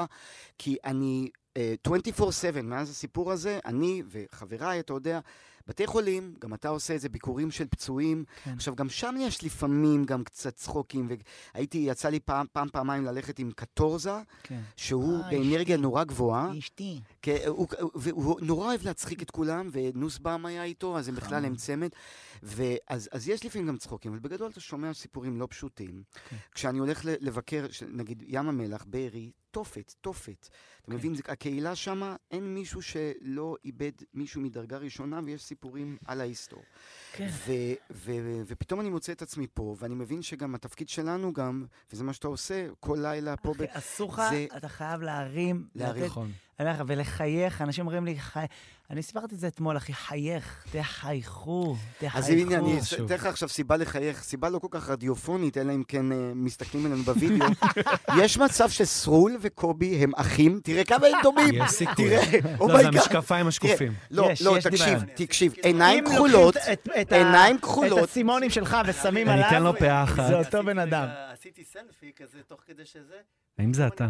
כי אני 24/7, מאז הסיפור הזה, אני וחבריי, אתה יודע, בתי חולים, גם אתה עושה את זה, ביקורים של פצועים. כן. עכשיו, גם שם יש לפעמים גם קצת צחוקים, והייתי, יצא לי פעם, פעם, פעמיים ללכת עם קטורזה, כן. שהוא אה, באנרגיה אשתי. נורא גבוהה. אשתי. כן, הוא, והוא נורא אוהב להצחיק את כולם, ונוסבאום היה איתו, אז הם בכלל הם צמד. ואז אז יש לפעמים גם צחוקים, אבל בגדול אתה שומע סיפורים לא פשוטים. כן. כשאני הולך לבקר, נגיד ים המלח, בארי, תופת, תופת. אתה כן. מבין, הקהילה שם, אין מישהו שלא איבד מישהו מדרגה ראשונה, ויש סיפורים על ההיסטור. כן. ופתאום אני מוצא את עצמי פה, ואני מבין שגם התפקיד שלנו גם, וזה מה שאתה עושה כל לילה פה, אחי, אסור לך, אתה חייב להרים, להרים. נכון. ולחייך, אנשים אומרים לי, חי... אני סיפרתי את זה אתמול, אחי, חייך, תחייכו, תחייכו. אז הנה, אני חשוב. אתן לך עכשיו סיבה לחייך, סיבה לא כל כך רדיופונית, אלא אם כן אה, מסתכלים עלינו בווידאו. יש מצב שסרול וקובי הם אחים, תראה כמה הם דומים. יש סיכוי. תראה, לא, זה oh my God. המשקפיים השקופים. לא, לא, תקשיב. תקשיב, עיניים כחולות, את- את עיניים את כחולות. הסימונים שלך ושמים אני עליו, אתן לו פאה אחת. זה אותו בן אדם. עשיתי סלפי כזה תוך כדי שזה. האם זה אתה?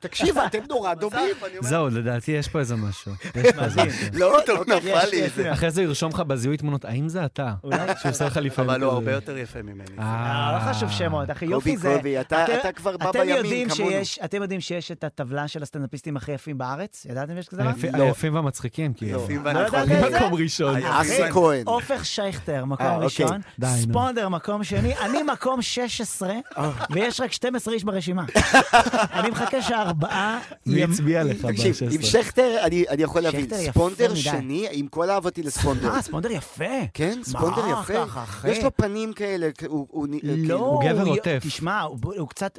תקשיב, אתם נורא דומים. זהו, לדעתי יש פה איזה משהו. איזה משהו. לא, לא יש, נפל לי את זה. אחרי זה ירשום לך בזיהוי תמונות, האם זה אתה? אולי- שהוא עושה לך לפעמים אבל הוא כזה. הרבה יותר יפה ממני. אה. לא חשוב שמות, אחי, קובי, יופי זה... קובי, אתה אתם- אתה כבר בא בימים כמונו. שיש, אתם יודעים שיש את הטבלה של הסטנדאפיסטים הכי יפים בארץ? ידעתם שיש כזה דבר? לא. היפים והמצחיקים, כאילו. יפים לא ידעת והנכונים. מקום ראשון. אסי כהן. עופר שייכטר, מקום אה, אוקיי. ראשון. ספונדר, מקום שני, אני מקום 16, אה. ויש רק 12 איש ברשימה. אני מחכה שהארבעה... מי הצביע לך תקשיב, עם ב-16? שכטר אני אני יכול להבין. ספונדר. שני, עם כל אהבתי לספונדר. אה, ספונדר יפה. כן, ספונדר מה יפה. יש לו פנים כאלה, הוא- לא, כאילו- הוא גבר עוטף. תשמע, הוא קצת,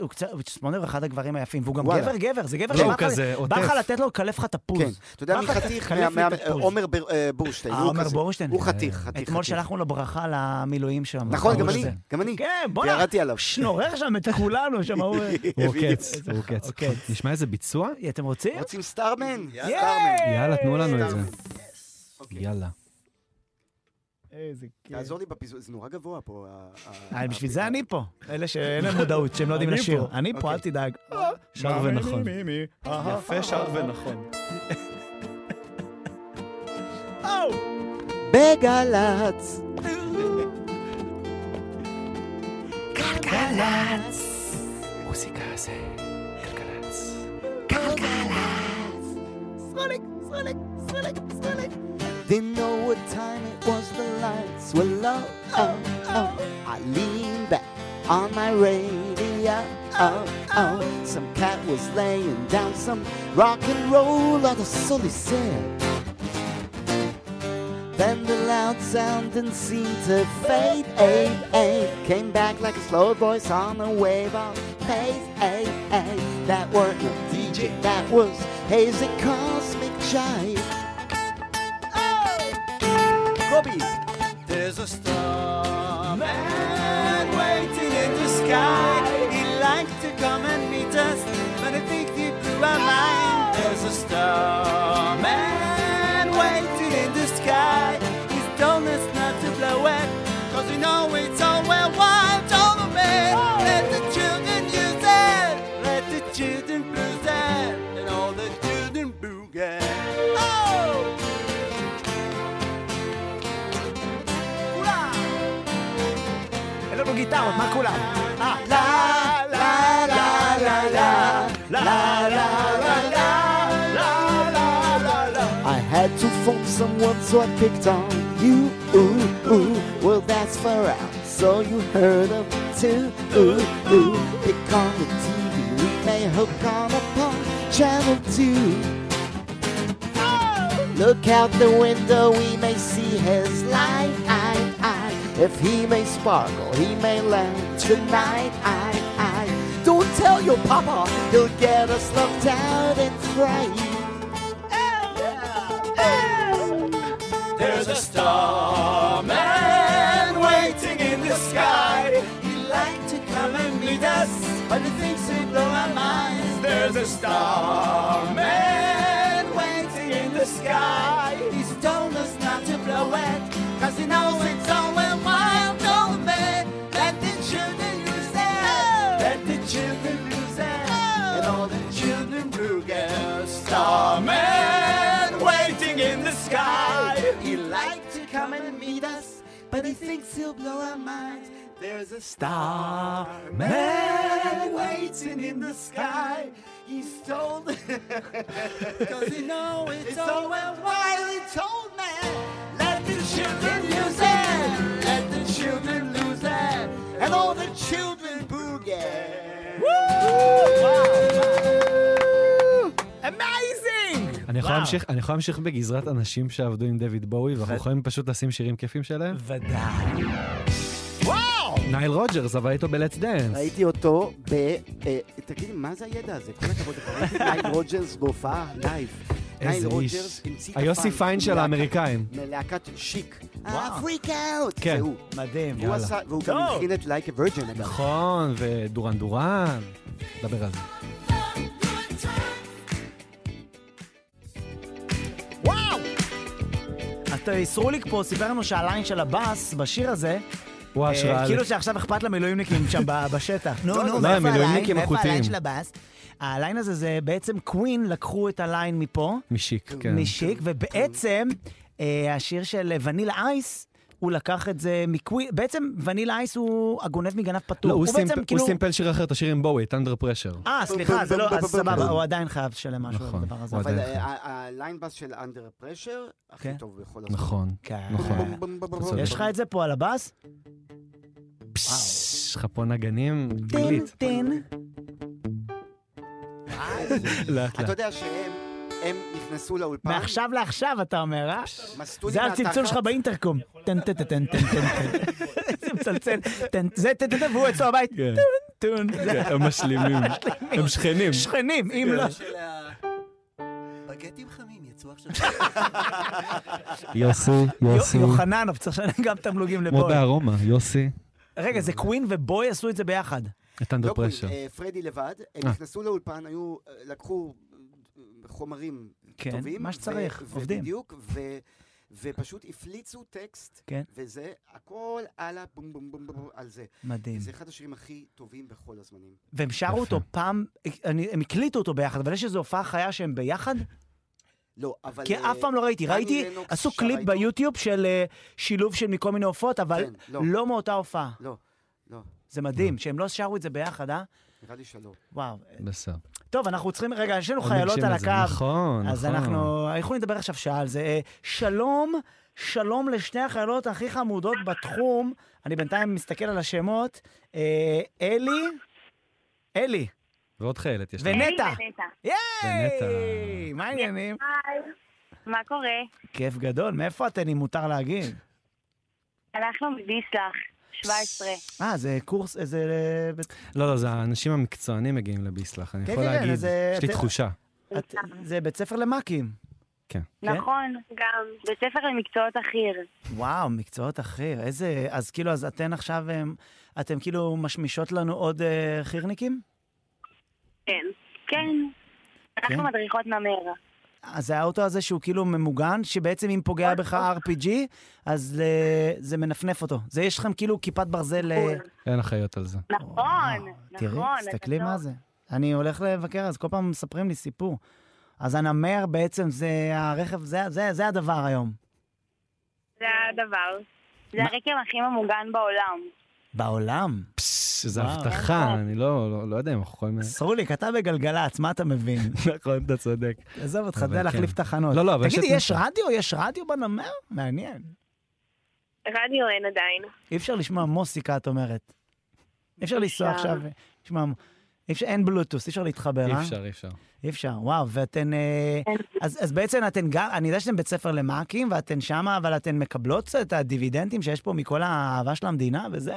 ספונדר הוא אחד הגברים היפים, והוא גם. גבר גבר, זה גבר לא, שבא לך-. לתת לו לקלף לך תפוז. כן, אתה יודע מי חתיך? תפוז. עומר אה, בורשטיין. אה, הוא עומר. בורשטיין. הוא חתיך, חתיך. אתמול. שלחנו לו ברכה למילואים שם. נכון, גם אני. גם אני. כן, בוא'נה, וירדתי עליו. שנורר שם את כולנו שם, הוא... עוקץ, הוא עוקץ. עוקץ. נשמע איזה ביצוע? אתם רוצים? רוצים סטארמן? יאללה, תנו לנו את זה. אוקיי. יאללה. איזה כיף. תעזור לי בפיזור, זה נורא גבוה פה. אה, בשביל זה אני פה. אלה שאין להם מודעות, שהם לא יודעים אני לשיר. פה. אני פה, אל אוקיי. תדאג. שר ונכון. יפה, שר ונכון. בגל"צ. They Sonic, Sonic, Sonic, Sonic. Didn't know what time it was, the lights were low. Oh, oh. I leaned back on my radio. Oh, oh. Some cat was laying down some rock and roll on the sunny set. Then the loud sound didn't seem to fade. Aid. Came back like a slow voice on a wave of pace. Ay, ay. That weren't no DJ, that was hazy cosmic jive. Oh! Kobe! There's a star man waiting in the sky. He'd like to come and meet us, but I think he blew our mind. There's a star película. La, la, la, la, la, la, la, la, la, la, la, I had to phone someone, so I picked on you. Ooh, ooh, well that's far out, so you heard of too. Ooh, ooh, pick on the TV, we may hook on upon channel two. Look out the window, we may see his light. If he may sparkle, he may land tonight. I, I. Don't tell your papa, he'll get us locked out and fright. There's a starman waiting in the sky. He'd like to come and meet us, but he thinks he'll blow our minds. There's a starman waiting in the sky. He's told us not to blow it, cause he knows it's all worthwhile. Don't man, let the children use it. Oh. Let the children use it. And all the children will get a starman waiting in the sky. He'd like to come and meet us, but he thinks he'll blow our minds. There's a star man waiting in the sky. He's told, cause he know it's all worthwhile. He told man, use it, let the children lose it, and all the children boogie. Amazing! אני יכול וואו. להמשיך- אני יכול להמשיך בגזרת אנשים שעבדו עם דויד בואי, ואנחנו יכולים פשוט לשים שירים כיפים שלהם? ודאי. וואו! נייל רוג'רס עבד איתו ב Let's Dance. ראיתי אותו ב... אה, תגיד, מה זה הידע הזה? כל הכבוד. ראיתי נייל רוג'רס בהופעה live. איזה איש. היוסי פיין של האמריקאים. מלהקת שיק. וואו. Freak out! כן. זה הוא. מדהים. יאללה. עשה, והוא גם. הפיק את Like a Virgin אגב. נכון, ודורן דורן. נדבר על זה. וואו! אתה ישרוליק פה סיפר לנו שה line של הבאס בשיר הזה, הוא אה, ההשראה. ל- כאילו שעכשיו אכפת למילואימניקים שם בשטח. נו, נו, לא, מאיפה הם מילואימניקים ה line? מאיפה. ה line של הבאס? ה line הזה זה בעצם קווין לקחו את ה line מפה, משיק, כן. משיק, ובעצם אה, השיר של ונילה אייס, הוא לקח את זה מקווין, בעצם ונילה אייס הוא הגונב מגנב פתוח. לא, הוא בעצם סימפ- הוא כאילו- סימפל שיר אחר, את השיר עם בואי, את Under Pressure. אה, סליחה, זה לא, אז סבבה, כן. הוא עדיין חייב לשלם משהו על נכון, הדבר הזה. הוא אבל אה, ה- ה line בס של Under Pressure, הכי כן. טוב בכל הזמן. נכון, כן. נכון. יש לך את זה פה על הבאס? פשש, יש לך פה נגנים, טין גלית. טין. לאט אתה. יודע שהם הם נכנסו לאולפן, מעכשיו לעכשיו, אתה אומר, אה? מסטו לי זה הצלצול שלך באינטרקום. טן טן טן טן טן טן. זה מצלצל. טן, זה טן טן טן, והוא אצלו בבית. כן, טון. כן, הם משלימים. הם שכנים. שכנים, אם לא. בגטים חמים יצאו עכשיו. יוסי, יוסי. יוחננוב, צריך לשלם גם תמלוגים כמו לבוי. בארומה, יוסי. רגע, זה קווין ובוי עשו את זה ביחד. את אנדר לא פרשר. אה, פרדי לבד, הם אה. נכנסו לאולפן, היו, אה, לקחו חומרים כן, טובים. מה שצריך, ו- עובדים. ובדיוק, ו- ופשוט הפליצו טקסט, כן. וזה הכל על הבום בום בום בום על זה. מדהים. זה אחד השירים הכי טובים בכל הזמנים. והם שרו אותו פעם, אני- הם הקליטו אותו ביחד, אבל יש איזו הופעה חיה שהם ביחד? לא, אבל... כי אף פעם לא ראיתי. ראיתי, עשו קליפ. ביוטיוב של שילוב של מכל מיני הופעות, אבל כן, לא. לא מאותה הופעה. לא, לא, זה מדהים, שהם לא שרו את זה ביחד, אה? נראה לי שלא. וואו. בסדר. טוב, אנחנו צריכים, רגע, יש לנו חיילות על. הקו. נכון, אז נכון. אנחנו יכולים לדבר עכשיו שעה על זה. אה, שלום, שלום לשתי החיילות הכי חמודות בתחום. אני בינתיים מסתכל על השמות. אה, אלי, אלי ועוד חיילת יש לנו. ונטע. נטע. ונטע. ייי! מה העניינים? היי, מה קורה? כיף גדול. מאיפה אתן, אם מותר להגיד? אנחנו מביסלח, 17. אה, זה קורס, איזה... לא, לא, זה האנשים המקצוענים מגיעים לביסלח. אני כן, יכול כן, כן, להגיד, אה, יש לי תחושה. את- זה בית ספר למ"כים. כן. כן? נכון, גם בית ספר למקצועות החי"ר. וואו, מקצועות אחר. איזה... אז כאילו, אז אתן עכשיו, הם- אתם כאילו משמישות לנו עוד אה, חי"רניקים? כן. כן. אנחנו כן? מדריכות נמר. אז זה האוטו הזה שהוא כאילו ממוגן, שבעצם אם פוגע בך RPG, אז אה, זה מנפנף אותו. זה יש לכם כאילו כיפת ברזל... אה, אין אחיות על זה. נכון, וואו, תראי, נכון. תסתכלי מה. זה. אני הולך לבקר, אז כל פעם מספרים לי סיפור. אז הנמר בעצם זה הרכב, זה, זה, זה הדבר היום. זה הדבר. זה מה- הרקם הכי ממוגן בעולם. בעולם. פש, איזה וואו. הבטחה, אני לא לא- לא יודע אם אנחנו יכולים... סרוליק, אתה בגלגלצ, מה אתה מבין? נכון, אתה צודק. עזוב אותך, יודע כן. להחליף תחנות. לא, לא, אבל יש תגידי, יש. רדיו? יש רדיו בנמר? מעניין. רדיו אין עדיין. אי אפשר לשמוע מוסיקה, את אומרת. אי אפשר לנסוע. עכשיו, לשמוע... אי אפשר, אין בלוטוס, אי אפשר להתחבר, אי אה? אפשר, אי אפשר. אי אפשר, וואו, ואתן... אה. אז, אז בעצם אתן גם, אני יודע שאתן בית ספר למאקים, ואתן שמה, אבל אתן מקבלות את הדיבידנדים שיש פה מכל האהבה של המדינה וזה?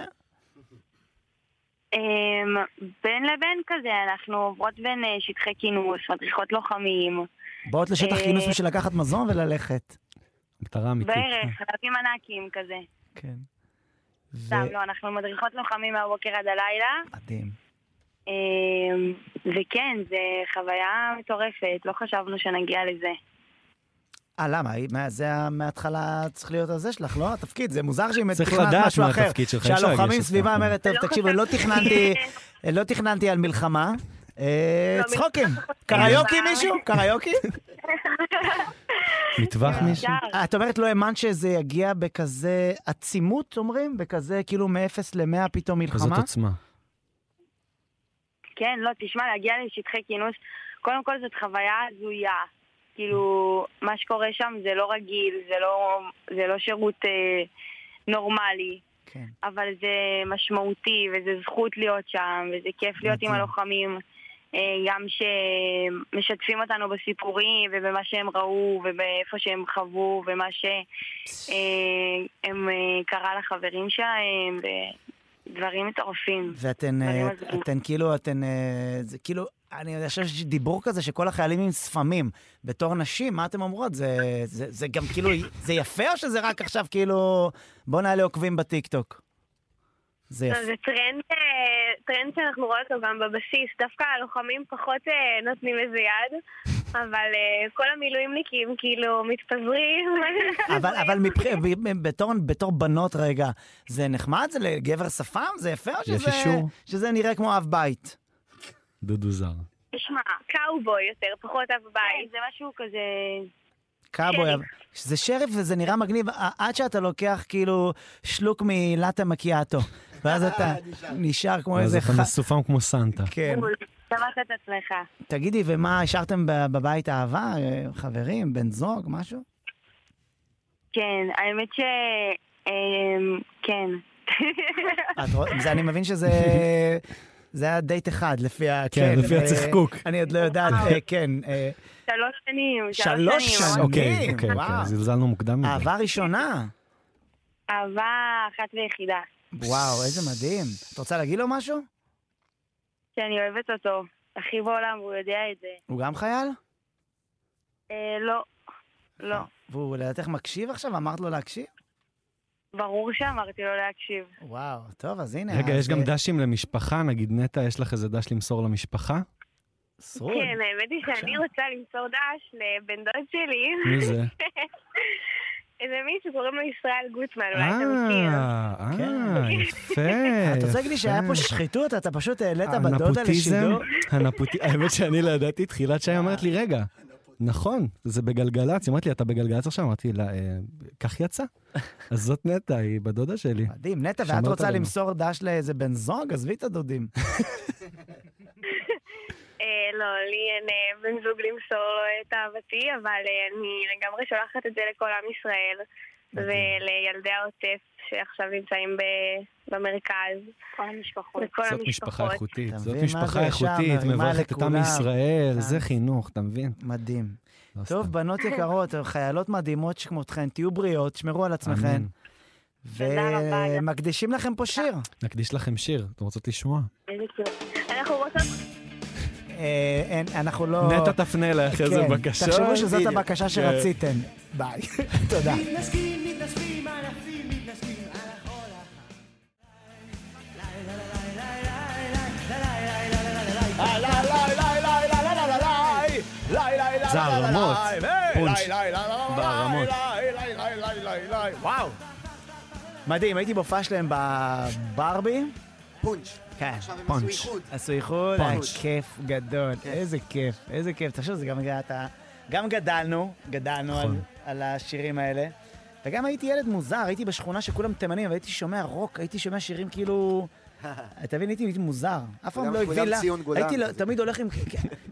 אמ, בין לבין כזה, אנחנו עוברות בין אה, שטחי כינוס, מדריכות לוחמים, באות לשטח אה, כינוס בשביל לקחת מזון וללכת. מטרה אמיתית. בערך, להביא מנקים כזה. כן. ו... סתם, לא, אנחנו מדריכות לוחמים מהבוקר עד הלילה, מדהים. אמ, וכן, זה חוויה מטורפת, לא חשבנו שנגיע לזה. אה, למה? מה, זה מההתחלה צריך להיות הזה שלך, לא? התפקיד, זה מוזר שהיא צריך מתכננת לדעת משהו מה אחר. התפקיד שלך, אי אפשר שהלוחמים לגשת סביבה. אומרת, טוב, לא תקשיבו, לא. תכננתי, לא תכננתי על מלחמה. אה, לא, צחוקים. קריוקי. מישהו? קריוקי? מטווח מישהו? אפשר. את אומרת, לא האמנת שזה יגיע בכזה עצימות, אומרים? בכזה, כאילו מ-0 ל-100 פתאום כזאת מלחמה? עוצמה. כן, לא, תשמע, להגיע לשטחי כינוס, קודם כל זאת חוויה הזויה. כאילו, מה שקורה שם זה לא רגיל, זה לא, זה לא שירות אה, נורמלי, כן. אבל זה משמעותי, וזה זכות להיות שם, וזה כיף להיות עם. הלוחמים. אה, גם שמשתפים אותנו בסיפורים, ובמה שהם ראו, ובאיפה שהם חוו, ומה שהם קרה לחברים שלהם, ודברים מטורפים. ואתן, דברים אה. אתן כאילו, אתן, אה, זה כאילו, אני חושב שיש דיבור כזה שכל החיילים עם שפמים. בתור נשים, מה אתן אומרות? זה, זה, זה גם כאילו, זה יפה או שזה רק עכשיו כאילו, בוא נעלה עוקבים בטיקטוק? זה לא, יפה. זה טרנד, אה, טרנד שאנחנו רואים אותו גם בבסיס. דווקא הלוחמים פחות אה, נותנים לזה יד, אבל אה, כל המילואימניקים כאילו מתפזרים. אבל, אבל מבח... בתור, בתור בנות רגע, זה נחמד? זה לגבר שפם? זה יפה או שזה? שזה נראה כמו אב בית? דודו זר. תשמע, קאובוי יותר, פחות אב בית. זה משהו כזה... קאבוי, זה שריף וזה נראה מגניב עד שאתה לוקח כאילו שלוק מלאטה מקיאטו. ואז אתה נשאר כמו אז איזה אתה ח... מסופם כמו סנטה. כן. שמעת את עצמך. תגידי, ומה, השארתם בבית אהבה? אה, חברים? בן זוג? משהו? כן, האמת ש... אמ, כן. זה, אני מבין שזה... זה היה דייט אחד, לפי ה... כן, לפי אה, הצחקוק. אני עוד לא יודעת, אה, כן. אה, שלוש שנים, שלוש שלוש שנים. אוקיי, אוקיי, וואו. אוקיי, זלזלנו מוקדם. אהבה ראשונה. אהבה אחת ויחידה. וואו, איזה מדהים. את רוצה להגיד לו משהו? שאני אוהבת אותו. הכי בעולם, והוא יודע את זה. הוא גם חייל? אה, לא. לא. והוא לדעתך מקשיב עכשיו? אמרת לו להקשיב? ברור שאמרתי לו להקשיב. וואו, טוב, אז הנה. רגע, אז, יש גם אה, דשים למשפחה, נגיד נטע, יש לך איזה דש למסור למשפחה? סרוד. כן, האמת היא שאני רוצה למסור דש לבן דוד שלי. מי זה? איזה מישהו שקוראים לו ישראל גוטמן, אולי אתה מכיר. אה, כן. אה, יפה. אתה רוצה להגיד לי שהיה פה יפה. שחיתות? אתה פשוט העלית בדודה הנפוטיזם, לשידור? הנפוטי- האמת שאני לא ידעתי, תחילת שי אומרת לי, רגע, נכון, זה בגלגלצ, היא אומרת לי, אתה בגלגלצ עכשיו? אמרתי לה, "אה, כך יצא. אז זאת נטע, היא בדודה שלי. מדהים, נטע, ואת רוצה. למסור דש לאיזה בן זוג? עזבי את הדודים. אה, לא, לי אין אה, בן זוג למסור לו את אהבתי, אבל אני לגמרי שולחת את זה לכל עם ישראל. ולילדי העוטף שעכשיו נמצאים ב- במרכז. כל המשפחות. לכל זאת משפחה. איכותית, זאת משפחה איכותית, מברכת את עם. ישראל, כן. זה חינוך, אתה מבין? מדהים. לא טוב, סתם. בנות יקרות, חיילות מדהימות שכמותכן, תהיו בריאות, שמרו על עצמכן. ומקדישים לכם פה שיר. נקדיש לכם שיר, אתם רוצות לשמוע? אנחנו רוצות... אה, אין, אנחנו לא... נטע תפנה אלייך איזה כן, בקשה. תחשבו שזאת. הבקשה כן. שרציתם. ביי. תודה. זה הרמות. פונץ'. ברמות. וואו. מדהים, הייתי בהופעה שלהם בברבי. פונץ'. כן, עכשיו הם פונץ'. עשו איחוד. עשו איחוד, היה פונץ'. כיף גדול, איזה כיף, איזה כיף. תחשוב, זה גם אתה... גם גדלנו, גדלנו על, נכון. על השירים האלה, וגם הייתי ילד מוזר, הייתי בשכונה שכולם תימנים, והייתי שומע רוק, הייתי שומע שירים כאילו... אתה מבין, הייתי הייתי מוזר. אף פעם לא הביא לה... הייתי לא-. תמיד הולך עם...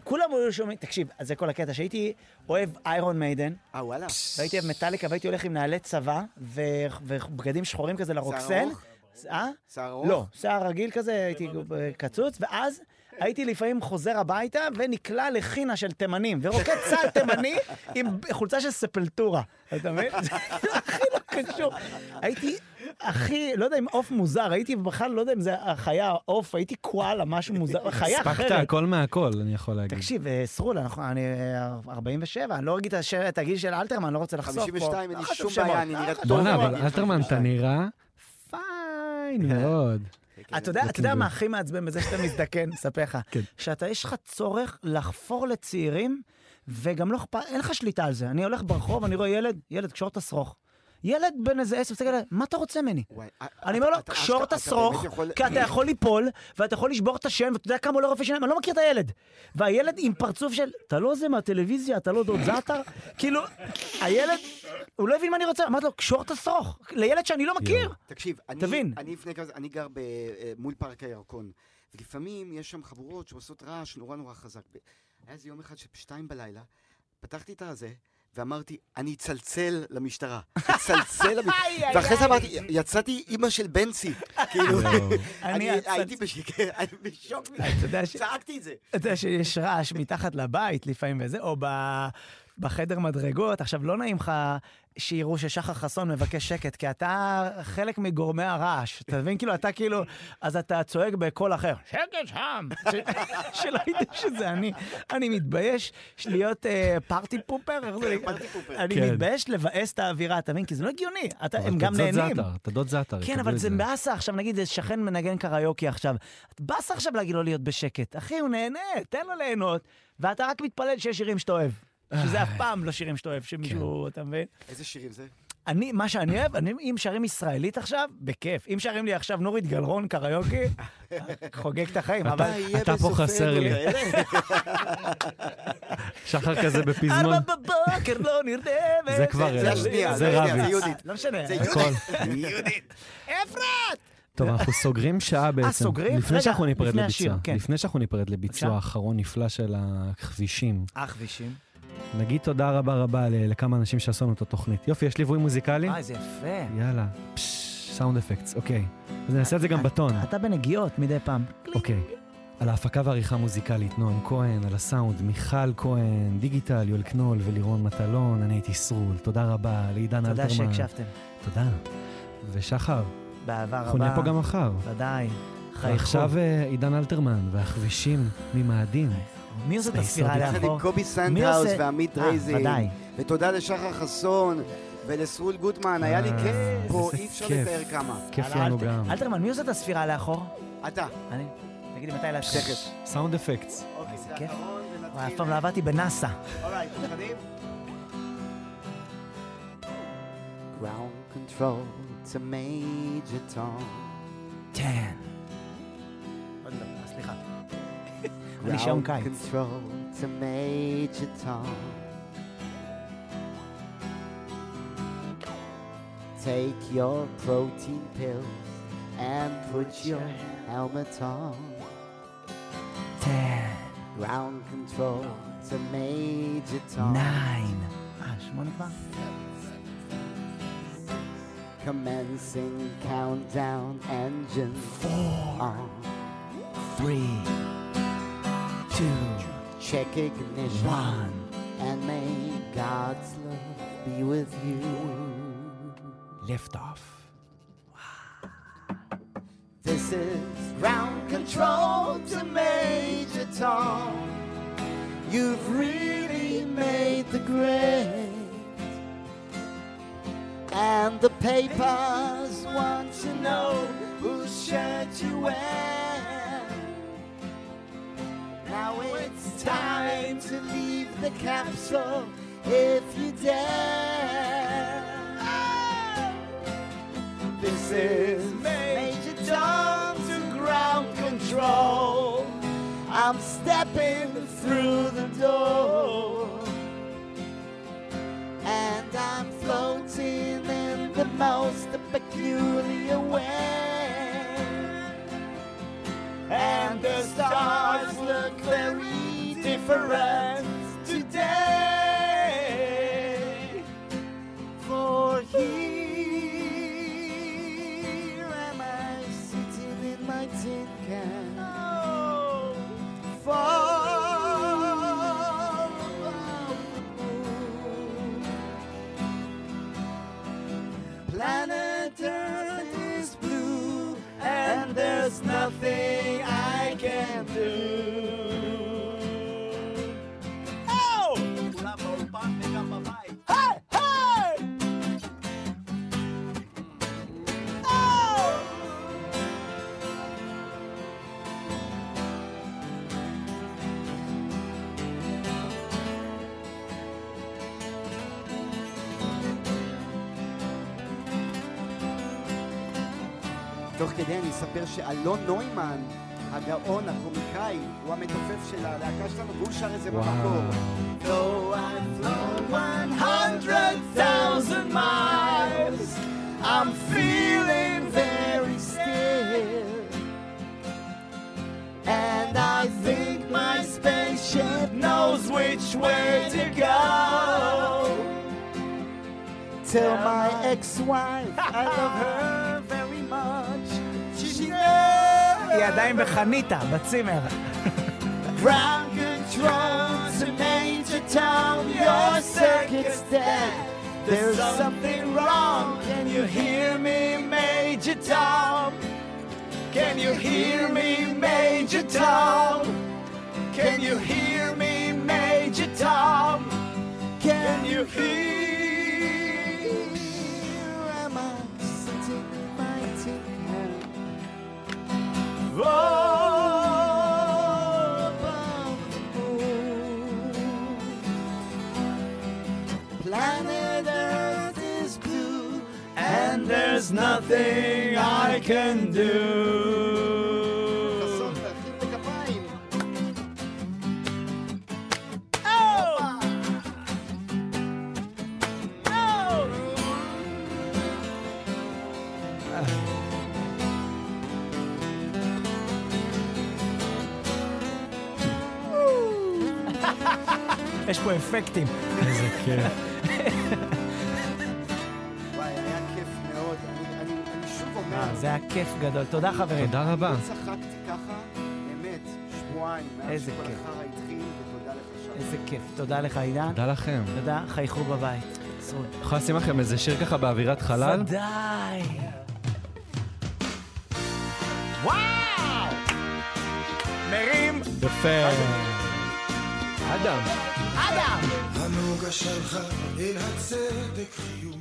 כולם היו שומעים... תקשיב, אז זה כל הקטע, שהייתי אוהב איירון מיידן, אה, וואלה. והייתי אוהב מטאליקה, והייתי הולך עם נעלי צבא, ובגדים שחורים כזה לרוקסן. ארוך? אה? שיער ארוך? לא, שיער רגיל כזה, הייתי קצוץ, ואז הייתי לפעמים חוזר הביתה ונקלע לחינה של תימנים, ורוקד צה"ל תימני עם חולצה של ספלטורה, אתה מבין? זה הכי לא קשור. הייתי הכי, לא יודע אם עוף מוזר, הייתי בכלל, לא יודע אם זה החיה, עוף, הייתי קואלה, משהו מוזר, חיה הספקת אחרת. הכל מהכל, אני יכול להגיד. תקשיב, אה, סרול, אנחנו- אני אה, 47, אני לא אגיד את הגיל של אלתרמן, לא רוצה לחשוף פה. 52, אין לי לא שום בעיה, אני לא חשוב טוב. בואנה. אבל אלתרמן, אתה נראה fine מאוד. אתה יודע, אתה יודע looking מה הכי מעצבן בזה שאתה מזדקן? אספר לך. כן. שאתה, יש לך צורך לחפור לצעירים, וגם לא אכפת, אין לך שליטה על זה. אני הולך ברחוב, אני רואה ילד, ילד, קשור את השרוך. ילד בן איזה עשר, מסתכל עליי, מה אתה רוצה ממני? וואי, אני אומר לו, קשור את השרוך, כי אתה יכול ליפול, ואתה יכול לשבור את השן, ואתה יודע כמה עולה רופא שיניים, אני לא מכיר את הילד. והילד עם פרצוף של, אתה לא זה מהטלוויזיה, אתה לא דוד זאטר? כאילו, הילד, הוא לא הבין מה אני רוצה, אמרתי לו, קשור את השרוך, לילד שאני לא מכיר. תקשיב, אני, גר אה, מול פארק הירקון, ולפעמים יש שם חבורות שעושות רעש נורא נורא חזק. היה איזה יום אחד שבשתיים בלילה, פתחתי את הזה, ואמרתי, אני אצלצל למשטרה. אצלצל למשטרה. ואחרי זה אמרתי, יצאתי אימא של בנצי. כאילו, יואו. אני הייתי בשוק מזה. אתה יודע ש- צעקתי את זה. אתה יודע שיש רעש מתחת לבית לפעמים וזה, או ב... בחדר מדרגות. עכשיו, לא נעים לך שיראו ששחר חסון מבקש שקט, כי אתה חלק מגורמי הרעש. אתה מבין? כאילו, אתה כאילו... אז אתה צועק בקול אחר, שקט שם! שלא ידעו שזה אני. אני מתבייש להיות אה, פארטי פופר, איך זה נקרא? פארטי פופר. אני כן. מתבייש לבאס את האווירה, אתה מבין? כי זה לא הגיוני. הם גם נהנים. אתה דוד זאטר, כן, אבל זה באסה. עכשיו, נגיד, איזה שכן מנגן קריוקי עכשיו. באסה עכשיו להגיד לו להיות בשקט. אחי, הוא נהנה, תן לו ליהנות, ואתה רק מתפלל שיש שירים שאתה אוהב. שזה אף פעם לא שירים שאתה אוהב, שמישהו, אתה מבין? איזה שירים זה? אני, מה שאני אוהב, אני, אם שרים ישראלית עכשיו, בכיף. אם שרים לי עכשיו נורית גלרון קריוקי, חוגג את החיים, אבל... אתה פה חסר לי. שחר כזה בפזמון. ארבע בבוקר לא נרדמת. זה כבר, זה אה, השנייה, זה רביץ. זה יהודית. לא משנה. זה. יהודית. אפרת! טוב, אנחנו סוגרים שעה בעצם. סוגרים? לפני רגע, שאנחנו ניפרד לביצוע. כן. לפני שאנחנו ניפרד לביצוע. האחרון נפלא של הכבישים. אה, כבישים. נגיד תודה רבה רבה לכמה אנשים שעשו לנו את התוכנית. יופי, יש ליווי מוזיקלי? אה, זה יפה. יאללה. Sound effects, אוקיי. אז נעשה את זה גם בטון. אתה בנגיעות מדי פעם. אוקיי. על ההפקה והעריכה מוזיקלית, נועם כהן, על הסאונד, מיכל כהן, דיגיטל, יואל קנול ולירון מטלון, אני הייתי סרול. תודה רבה לעידן תודה אלתרמן. שהקשבתם. תודה. ושחר, באהבה אנחנו נהיה רבה. פה גם מחר. ודאי. ועכשיו אה, עידן אלתרמן והעכבישים ממאדים. מי עושה את הספירה לאחור? יחד עם קובי סנדהאוס ועמית אה, רייזין. ותודה לשחר חסון. ולסרול גוטמן, היה לי אה, כיף, פה אי אפשר לתאר כמה. כיף אה, לנו גם. אלתרמן, מי עושה את הספירה לאחור? אתה. אני? תגיד לי מתי להשתכף. סאונד אפקטס. אוקיי, זה אחרון, ונתחיל. אף פעם לא עבדתי בנאסא. אולי, מוכנים? Ground control to Major Tom. 10, אני שעון Ground קיץ. control to Major Tom. Take your protein pills and put your helmet on. כן. Ground control to Major Tom. ניין. אה, שמונה כבר? Commencing countdown engine on. Three. Two. Check ignition One. and may God's love be with you. Lift off. This is ground control to Major Tom. You've really made the grade. And the papers want to know whose shirt you wear. Now it's time to leave the capsule if you dare. This is Major Tom to ground control. I'm stepping through the door. And I'm floating in the most peculiar way. And the stars look very different today. For here תוך כדי אני אספר שאלון נוימן, הגאון, הקומיקאי, הוא המתופף של הלהקה שלנו, והוא שר את זה במקור. Though I've flown 100,000 miles, I'm feeling very still. And I think my spaceship knows which way to go. Tell my ex-wife I love her knows. היא עדיין בחניתה, בצימר. Ground control to Major Tom, your circuit's dead. There's something wrong. Can you hear me, Major Tom? Can you hear me, Major Tom? Can you hear me, Major Tom? Can you hear? Planet Earth is blue, and there's nothing I can do. יש פה אפקטים. איזה כיף. וואי, היה כיף מאוד. אני- אני אני שוב אומר, אה, זה היה כיף גדול. תודה חברים. תודה רבה. לא צחקתי ככה, באמת, שבועיים, מאז איזה שכל כיף. החרא התחיל, ותודה לך שם. איזה כיף. תודה לך עידן. תודה לכם. תודה, חייכו בבית. סרוד. יכול לשים לכם איזה שיר ככה באווירת חלל? ודאי. וואו! מרים. יפה. אדם. אדם! הנוגה שלך אל הצדק חיוך